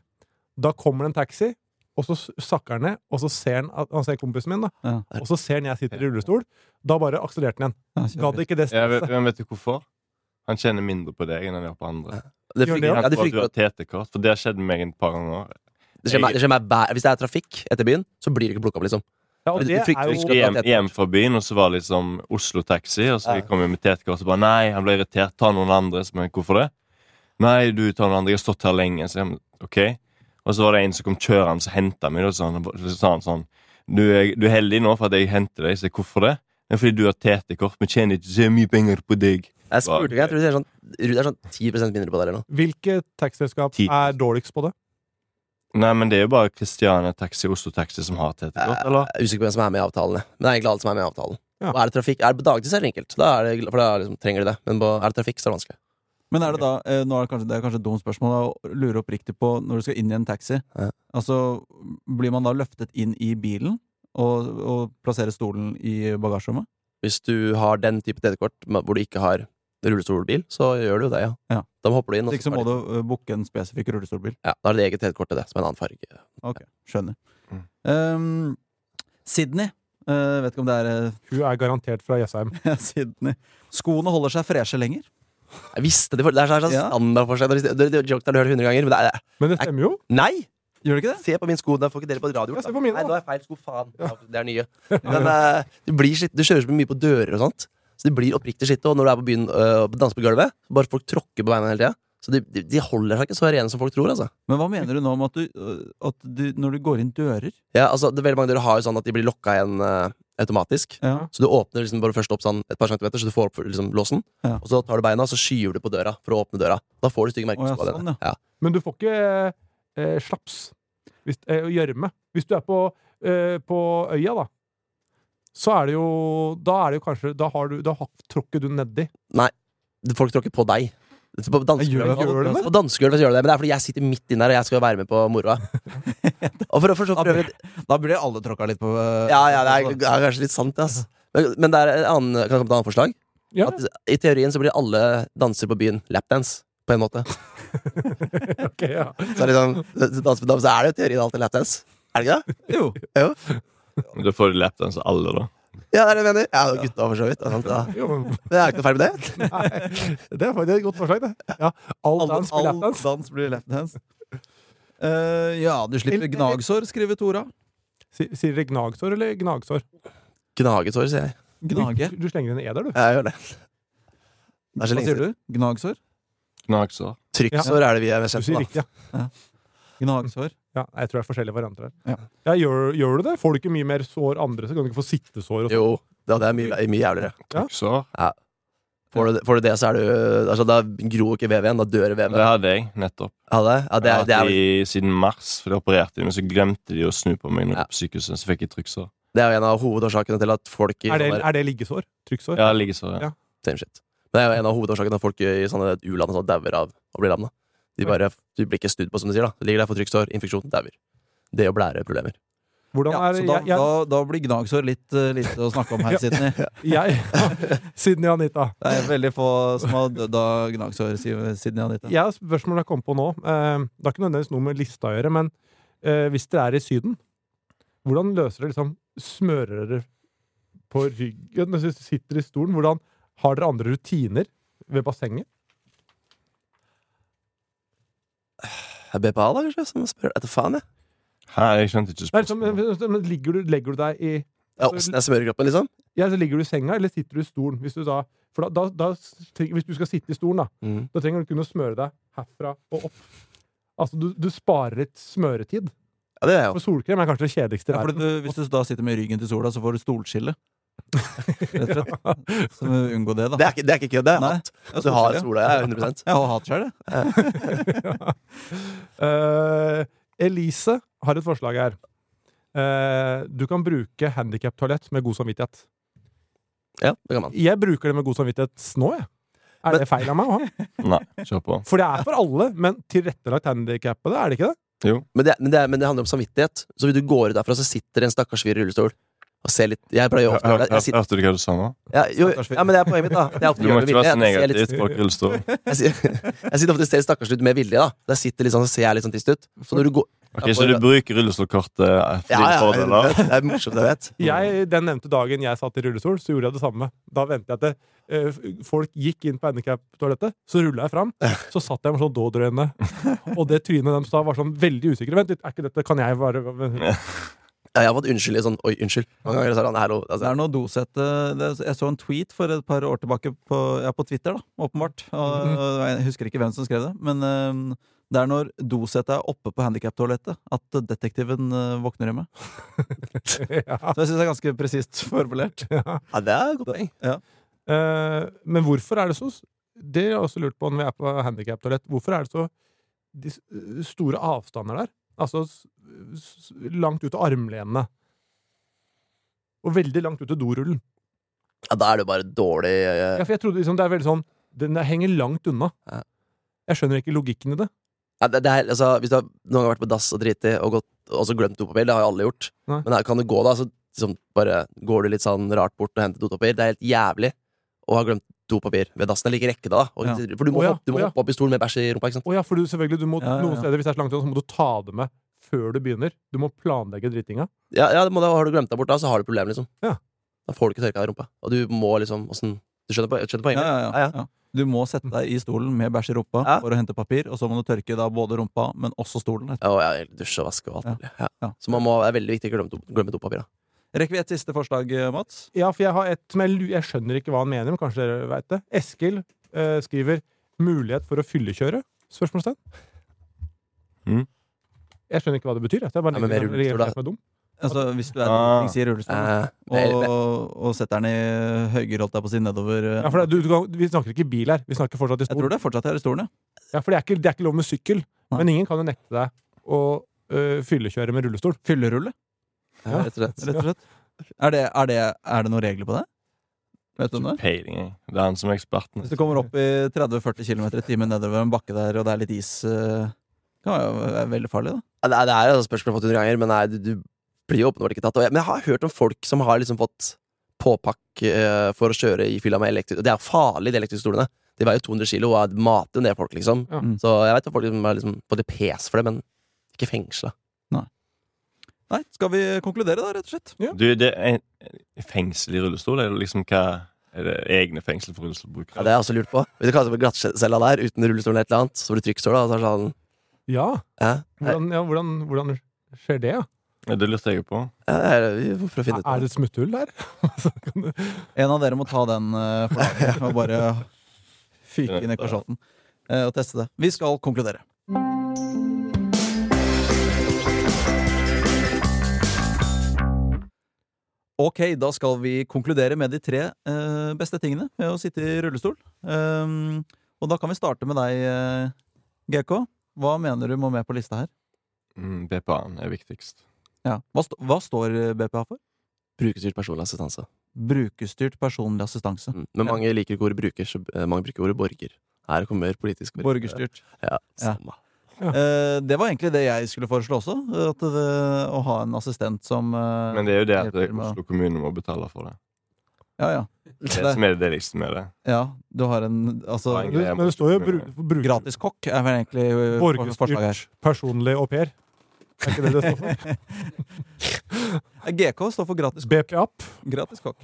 Da kommer det en taxi, og så sakker han ned, og så ser han, at- han ser kompisen min, da. Ja. Og så ser han jeg sitter i rullestol. Da bare akselererte han igjen. Ja, Gadd ikke det Ja, vet, stresset. men vet du hvorfor? Han kjenner mindre på deg enn han gjør på andre. Det Gjør det, frykter, ja? ja, Han det tror at du har TT-kort, for det har skjedd meg et par ganger. Det skjer meg, det skjer meg bæ- Hvis det er trafikk etter byen, så blir det ikke plukka opp, liksom. Ja, og det er jo Hjem, hjem fra byen, og så var det liksom Oslo Taxi, og så Ja. kom jeg med tetkort, og så bare nei, han ble irritert, ta noen andre. Så, men hvorfor det? Nei, du tar noen andre, jeg har stått her lenge. Så jeg, men, ok. Og så var det en som kom kjørende, og henta meg, og så, han- så sa han sånn du er, du er heldig nå for at jeg henter deg. Så jeg, hvorfor det? Det er fordi du har TT-kort, vi tjener ikke så mye penger på deg. Jeg spurte ikke, jeg tror det er sånn, det er sånn 10% mindre på det, eller noe. Hvilket taxiselskap Ti. er dårligst på det? Nei, men det er jo bare Christiania Taxi, Oslo Taxi som har TT-kort, eller? Jeg er usikker på hvem som er med i avtalen. Men det er egentlig alle som er med i avtalen. Ja. Og er det trafikk, er det på dagtid, så er det enkelt. Da er det, for da liksom, trenger de det. Men på, er det trafikk, så er det vanskelig. Men er det da eh, nå er det, kanskje, det er kanskje et dumt spørsmål da, å lure oppriktig på når du skal inn i en taxi. Ja. Altså, Blir man da løftet inn i bilen og, og plasserer stolen i bagasjerommet? Hvis du har den type TT-kort hvor du ikke har rullestolbil, så gjør du det, ja. Ja. Da hopper du inn. Så, ikke så må du eh, booke en spesifikk rullestolbil. Ja, da er det eget TT-kort til det, som en annen farge. Ok, skjønner. Mm. Um, Sydney. Uh, vet ikke om det er uh... Hun er garantert fra Jessheim. <laughs> Sydney. Skoene holder seg freshe lenger. Jeg visste det, for det er sånn Ja. standard for seg. Det, det, det, joke har du hørt hundre ganger, men det er Men det stemmer jo. Nei! Gjør det ikke det? Se på min sko. Da får ikke dere på radio. På mine, Nei, da. er er feil sko. Faen. Ja, det er nye. Men uh, du, blir du kjører så mye på dører og sånt. Så det blir oppriktig skitt. Og når du er på byen øh, og danser på gulvet, bare folk tråkker på beina hele tida. Så de, de, de holder seg ikke så rene som folk tror. altså Men hva mener du nå om at du, øh, at du når du går inn dører Ja, altså det er Veldig mange dører har jo sånn at de blir lokka igjen øh, automatisk. ja. Så du åpner liksom bare først opp sånn et par centimeter, så du får opp liksom låsen. Ja. Og så tar du beina og så skyver du på døra for å åpne døra. Da får du stygge merker. Ja, sånn, ja. Men du får ikke eh, slaps hvis, eh, og gjørme. Hvis du er på, eh, på øya, da, så er det jo Da er det jo kanskje Da, har du, da har- tråkker du nedi. Folk tråkker på deg. På Gjør dansegulvet? Gjør så gjør det men det er fordi jeg sitter midt inne her og jeg skal være med på moroa. <laughs> Da blir alle tråkka litt på øh, Ja, ja, det er, det er kanskje litt sant, ass. Men, men det er en annen, kan jeg komme til et annet forslag? Ja, At I teorien så blir alle danser på byen lapdance, på en måte. <laughs> ok, ja. Så, er det sånn, dans på dans, så er det jo i teorien alltid lapdance. Er det ikke det? Jo. Men du får lapdance av alle, da. Ja, det er det jeg mener. Ja, og gutta for så vidt. det er sant, Ja. Jo, Det er ikke noe feil med det. <laughs> nei, det er faktisk et godt forslag, det. Ja, all All, dans blir lapdance. dans blir lapdance. Uh, ja, du slipper gnagsår, skriver Tora. Sier dere gnagsår eller gnagsår? Gnagetår, sier jeg. Gnage. Du, du slenger inn en eder, du. Ja, jeg gjør det. Det Hva sier du? Gnagsår? Gnagsår. Trykksår er det vi er mest Du kjent sier med. riktig, ja. Gnagsår. ja. Jeg tror det er forskjellige varianter her. Ja. Ja, gjør, gjør du det? Får du ikke mye mer sår andre, så kan du ikke få sittesår og sånn. Jo, det det er mye, mye jævligere. Trykksår. Får du, får du det, så er du altså, Da gror ikke vevet igjen. Da dør Det hadde jeg nettopp. Hadde? ja, det, Jeg er, har det, hatt er, i, siden mars, for de opererte de, men så glemte de å snu på meg Ja. på sykehuset. Så fikk jeg trykksår. det er jo en av hovedårsakene til at folk i Er det, er det liggesår? Trykksår? Ja, liggesår. Ja. Ja. Same shit. Det er jo en av hovedårsakene til at folk i sånne u-land sånn dauer av å bli lamma. De bare, du blir ikke snudd på, som de sier. da ligger der for trykksår, infeksjon, dauer. Det og blæreproblemer. Hvordan Ja, er så da, jeg, jeg, da, da blir gnagsår litt uh, lite å snakke om her, <laughs> Ja. Sydney. <laughs> jeg, <laughs> Sydney Anita. Det er veldig få som har dødd av gnagsår, sier Sydney Anita. Jeg har spørsmål jeg kom på nå. Eh, det har ikke nødvendigvis noe med lista å gjøre, men eh, hvis dere er i Syden, hvordan løser dere liksom Smører dere på ryggen mens dere sitter i stolen? Hvordan Har dere andre rutiner ved bassenget? Er BPA, da, kanskje? Som spør etter faen, jeg. Hæ, jeg skjønte ikke Nei, spørsmålet. men, men ligger, du, legger du deg i Ja, åssen jeg smører kroppen, liksom? ja, så Ligger du i senga, eller sitter du i stolen? Hvis du da, for da, da, da, hvis du skal sitte i stolen, da, Mm. da trenger du kun å smøre deg herfra og opp. Altså, du, du sparer litt smøretid. Ja, det er jeg jo. For solkrem er kanskje det kjedeligste i Ja, verden. du, hvis du da sitter med ryggen til sola, så får du stolskille. Rett og slett. <laughs> Så må du unngå det, da. Det er ikke, det er ikke kødd, det er Nei. hatt. Ja, Du har sola, ja. 100% <laughs> Jeg har hatt sjøl, jeg. <laughs> Eh, Elise har et forslag her. Eh, du kan bruke handikaptoalett med god samvittighet. Ja, det kan man. Jeg bruker det med god samvittighet nå, jeg. Er det feil av meg å ha? Nei, kjør på. For det er for alle, men tilrettelagt handikappede, er det ikke det? Jo. Men det, men, det, men det handler om samvittighet. Så hvis du går ut derfra, så sitter det en stakkars fyr i rullestol og se litt Jeg pleier jo Hør- ofte hør- jeg, sitter, Hørte du hva du sa nå? ja, jo, ja, men det er poenget mitt, da. Det er ofte Du gjør må det ikke med være så vilje. Jeg ser litt- negativt folk rullestol. <laughs> Jeg sitter, jeg sitter ofte og ser stakkars ut med vilje. da Der sitter litt sånn, så ser jeg litt sånn trist ut. Så når du går Ok, Så du bruker rullestolkortet eh, for Ja, dine ja, fordeler? <laughs> det er morsomt, jeg vet. Jeg, den nevnte dagen jeg satt i rullestol, så gjorde jeg det samme. Da ventet jeg til det, eh, f- folk gikk inn på handikaptoalettet, så rulla jeg fram. Så satt jeg med sånn dådrøyne, og det trynet deres da var sånn veldig usikre. Vent litt, er ikke dette Kan jeg bare <laughs> Ja, jeg har fått unnskyld i sånn Oi, unnskyld. Mange ganger så er det hallo. Det Altså, er noe dosette Jeg så en tweet for et par år tilbake på, ja, på Twitter, da, åpenbart. Og, og jeg husker ikke hvem som skrev det, men eh, det er når dosettet er oppe på handikaptoalettet at detektiven eh, våkner hjemme. <laughs> ja. Så jeg syns det er ganske presist formulert. <laughs> ja. ja, det er et godt poeng. Eh, men hvorfor er det så Det har jeg også lurt på når vi er på handikaptoalett. Hvorfor er det så de store avstander der? Altså langt ut av armlenene. Og veldig langt ut til dorullen. Ja, da er det jo bare dårlig uh... Ja, for jeg trodde liksom det er veldig sånn Den henger langt unna. Ja. Jeg skjønner ikke logikken i det. ja, det, det er, altså, Hvis du har noen gang vært på dass og driti og, gått, og så glemt dopapir, det har jo alle gjort. Nei. Men her kan du gå, da, så liksom, bare går du litt sånn rart bort og henter dopapir. Det er helt jævlig å ha glemt dopapir ved dassen, eller ikke rekke det, da. Og, Ja. For du må, oh, ja, hoppe, du må oh, ja. hoppe opp i stolen med bæsj i rumpa, ikke sant. Å ja, for du, selvfølgelig, du må, Ja, ja, ja. noen steder hvis det er så langt unna, så må du ta det med før du begynner. Du må planlegge drittinga. Ja, ja det må, da har du glemt deg bort da, så har du problem, liksom. Ja. Da får du ikke tørka deg i rumpa. Og du må liksom åssen Du skjønner, po- skjønner Ja, poenget? ja, ja, ja. Du må sette deg i stolen med bæsj i rumpa Ja. for å hente papir, og så må du tørke da både rumpa, men også stolen. Ja, og ja, dusje og vaske og alt mulig. Ja. Ja. Så man må, det er veldig viktig å glemme, glemme dopapir. da. Rekker vi et siste forslag, Mats? Ja, for jeg har et som jeg, jeg skjønner ikke hva han mener, men kanskje dere veit det. Eskil eh, skriver 'mulighet for å fyllekjøre?' Spørsmålstegn. Mm. Jeg skjønner ikke hva det betyr. Jeg. Det er bare Ja, men med rullestol, da. dum. Altså, hvis du er Ah. i rullestol Eh, men- men- og, og setter den i høyre, holdt jeg på å si, nedover eh, Ja, for det, du, du, vi snakker ikke bil her. Vi snakker fortsatt i Jeg tror det fortsatt er i stolen, ja. Ja, for det er, ikke, det er ikke lov med sykkel. Nei. Men ingen kan jo nekte deg å øh, fyllekjøre med rullestol. Fyllerulle, ja, rett og slett. rett og slett. Er det, er, det, er det noen regler på det? Vet du om det? Peiling, jeg. Det er han som er eksperten. Hvis du kommer opp i 30-40 km i timen nedover en bakke der, og det er litt is Det kan jo være veldig farlig, da. Ja, det er, det er et spørsmål jeg har fått 100 ganger, men nei, du, du blir jo åpenbart ikke tatt. Og jeg, men jeg har hørt om folk som har liksom fått påpakk eh, for å kjøre i fylla med elektrisk Det er jo farlig, de elektriske stolene. De veier jo 200 kilo og er mater jo ned folk, liksom. Ja. Mm. Så jeg vet at folk liksom har liksom fått litt pes for det, men ikke fengsla. Nei, skal vi konkludere, da, rett og slett? Du, det er en fengsel i rullestol? Er det liksom hva Er det egne fengsel for rullestolbrukere? Ja, det har jeg også lurt på. Hvis du kaller det glattcella der, uten rullestolen eller et eller annet, så får du trykkstål da, og så er det sånn Ja, ja, hvordan, ja hvordan, hvordan skjer det? Ja? Ja, det lurte jeg på. ja, det er- Vi å finne ut Er det et smutthull der? <laughs> Du- En av dere må ta den uh, for laget og bare fyke inn i kasjotten eh, og teste det. Vi skal konkludere. Ok, da skal vi konkludere med de tre eh, beste tingene ved å sitte i rullestol. Um, og da kan vi starte med deg, eh, GK. Hva mener du må med på lista her? Mm, BPA-en er viktigst. Ja. Hva, st hva står BPA for? Brukerstyrt personlig assistanse. Brukerstyrt personlig assistanse. Mm. Men mange liker ikke ordet bruker, så eh, mange bruker ordet borger. Her kommer politisk. Borgerstyrt. Ja, Ja. Samme. Eh, det var egentlig det jeg skulle foreslå også. At det, å ha en assistent som eh, Men det er jo det at Oslo kommune må betale for det. Ja, ja. Det er det som er det deligste med det. ja du har en Altså. Men det står jo bru, gratis kokk er vel egentlig eh, forslaget her. Borgerstyrt personlig au pair. Er ikke det det står for? <laughs> GK står for gratis, BPAP. gratis kokk.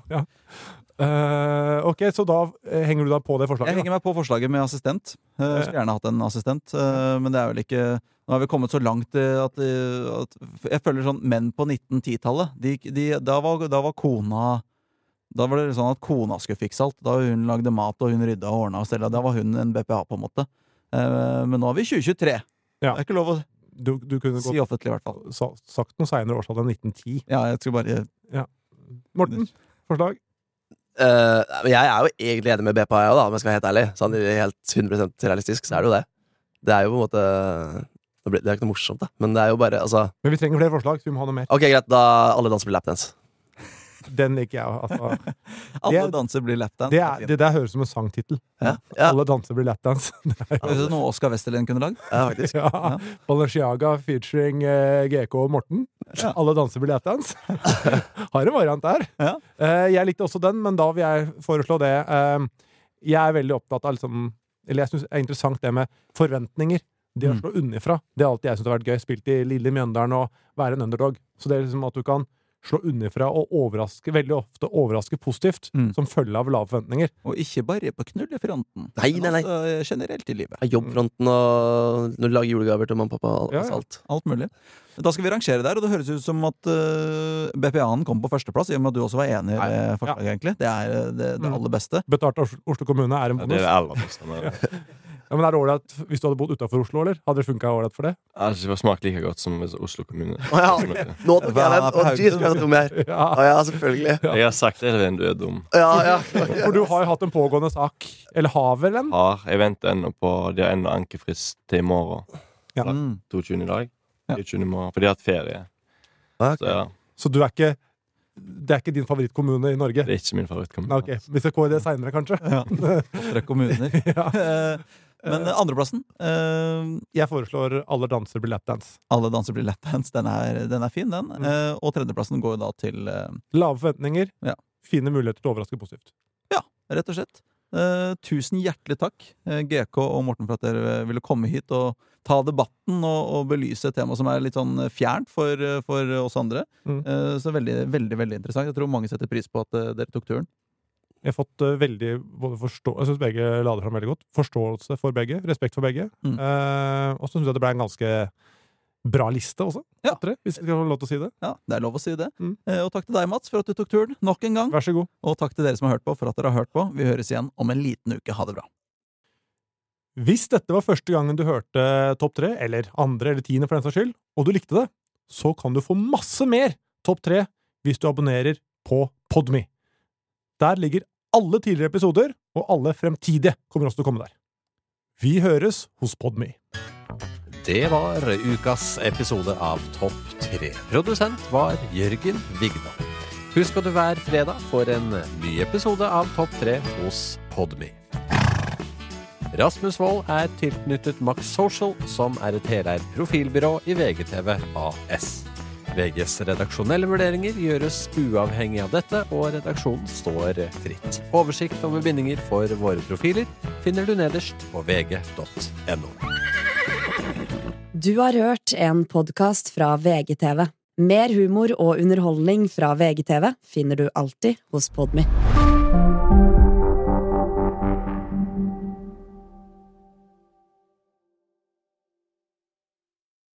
Eh, ok, så da eh, henger du da på det forslaget? Jeg henger meg på forslaget med assistent. Uh, skulle gjerne hatt en assistent, uh, men det er vel ikke Nå har vi kommet så langt at, at Jeg føler sånn menn på 1910-tallet de, de, da, var, da var kona Da var det sånn at kona skulle fikse alt. Da hun lagde mat, og hun rydda og ordna og stella. Da var hun en BPA, på en måte. Men nå er vi i 2023. Ja. Det er ikke lov å Du, du kunne si godt offentlig, i hvert fall. sa, sagt noe seinere årstall enn 1910. Ja, jeg skulle bare Morten, forslag? Uh, jeg er jo egentlig enig med BPA, jeg òg, om jeg skal være helt ærlig. Sånn helt 100% realistisk, så er det jo det. Det er jo på en måte Det det er ikke noe morsomt, da. Men det er jo bare altså Men vi trenger flere forslag, så vi må ha noe mer. Ok, greit, da alle danser blir lapdance. Den liker jeg. Altså. <laughs> Alle danser blir lapdance. Det, er, det der høres ut som en sangtittel. Ja, ja, Alle danser blir lapdance. <laughs> Er det noe Oskar Westerlin kunne lagd? ja faktisk. ja. Balenciaga featuring eh, GK og Morten. Alle danser blir lapdance. <laughs> Har en variant der. Eh, jeg likte også den, men da vil jeg foreslå det. Eh, jeg er veldig opptatt av liksom Eller jeg syns det er interessant det med forventninger. Det å Mm. slå unnifra. Det er alltid jeg syns har vært gøy. Spilt i Lille Mjøndalen og være en underdog. Så det er liksom at du kan slå underfra og overraske, veldig ofte overraske positivt, Mm. som følge av lave forventninger. Og ikke bare på knullefronten, Nei, nei, nei, nei. også generelt i livet. Ja, Jobbfronten og når du lager julegaver til mamma og pappa. Ja, Altså ja. alt. Alt mulig. Da skal vi rangere der, og det høres ut som at uh, BPA-en kom på førsteplass, i og med at du også var enig i forslaget, egentlig. Det er uh, det, det Mm. aller beste. Betalt av Oslo- kommune er en Ja, bonus. det er det aller beste. <laughs> Ja, men er det ålreit hvis du hadde bodd utafor Oslo, eller? Hadde det funka ålreit for det? Altså, det var smakt like godt som Oslo kommune. Oh, ja. Nå tok jeg den! Å, jeez, Haugesund? jeg dum jeg er. <laughs> Ja. Oh, ja, selvfølgelig. Jeg har sagt det, Elvin, du er dum. Ja, ja. <laughs> For du har jo hatt en pågående sak. Eller har vel en? Har, jeg venter ennå på De har ennå ankefrist til i morgen. Ja. Mm. 22. i dag. Ja. 22. i morgen, for de har hatt ferie. Okay. Så ja, Så du er ikke Det er ikke din favorittkommune i Norge? det er ikke min favorittkommune. Nei, ok, Vi skal gå i det seinere, kanskje. Ja. Tre kommuner. <laughs> Ja. Eh, Men eh, andreplassen Uh, Jeg foreslår Alle danser blir lapdance. Alle danser blir lapdance. Den er, den er fin, den. Mm. Uh, Og tredjeplassen går da til uh, Lave forventninger. Ja. Fine muligheter til å overraske positivt. Ja, rett og slett. Eh, tusen hjertelig takk, eh, GK og Morten, for at dere ville komme hit og ta debatten og, og belyse et tema som er litt sånn fjernt for, eh, for oss andre. Mm. Eh, så veldig, veldig veldig interessant. Jeg tror mange setter pris på at eh, dere tok turen. Jeg har fått eh, veldig både forstå Jeg syns begge la det fram veldig godt. Forståelse for begge. Respekt for begge. Mm. Eh, og så syns jeg det ble en ganske bra liste også. Ja. dere, hvis jeg skal få lov til å si det. Ja, Det er lov å si det. Mm. Eh, og takk til deg, Mats, for at du tok turen nok en gang. Vær så god. Og takk til dere som har hørt på, for at dere har hørt på. Vi høres igjen om en liten uke. Ha det bra. Hvis dette var første gangen du hørte Topp tre, eller andre eller tiende for den saks skyld, og du likte det, så kan du få masse mer Topp tre hvis du abonnerer på Podme. Der ligger alle tidligere episoder, og alle fremtidige kommer også til å komme der. Vi høres hos Podme. Det var ukas episode av Topp 3. Produsent var Jørgen Vigdal. Husk at du hver fredag får en ny episode av Topp 3 hos Podme. Rasmus Wold er tilknyttet Max Social, som er et heleid profilbyrå i VGTV AS. VGs redaksjonelle vurderinger gjøres uavhengig av dette, og redaksjonen står fritt. Oversikt over bindinger for våre profiler finner du nederst på vg.no. Du har hørt en podkast fra VGTV. Mer humor og underholdning fra VGTV finner du alltid hos Podmy.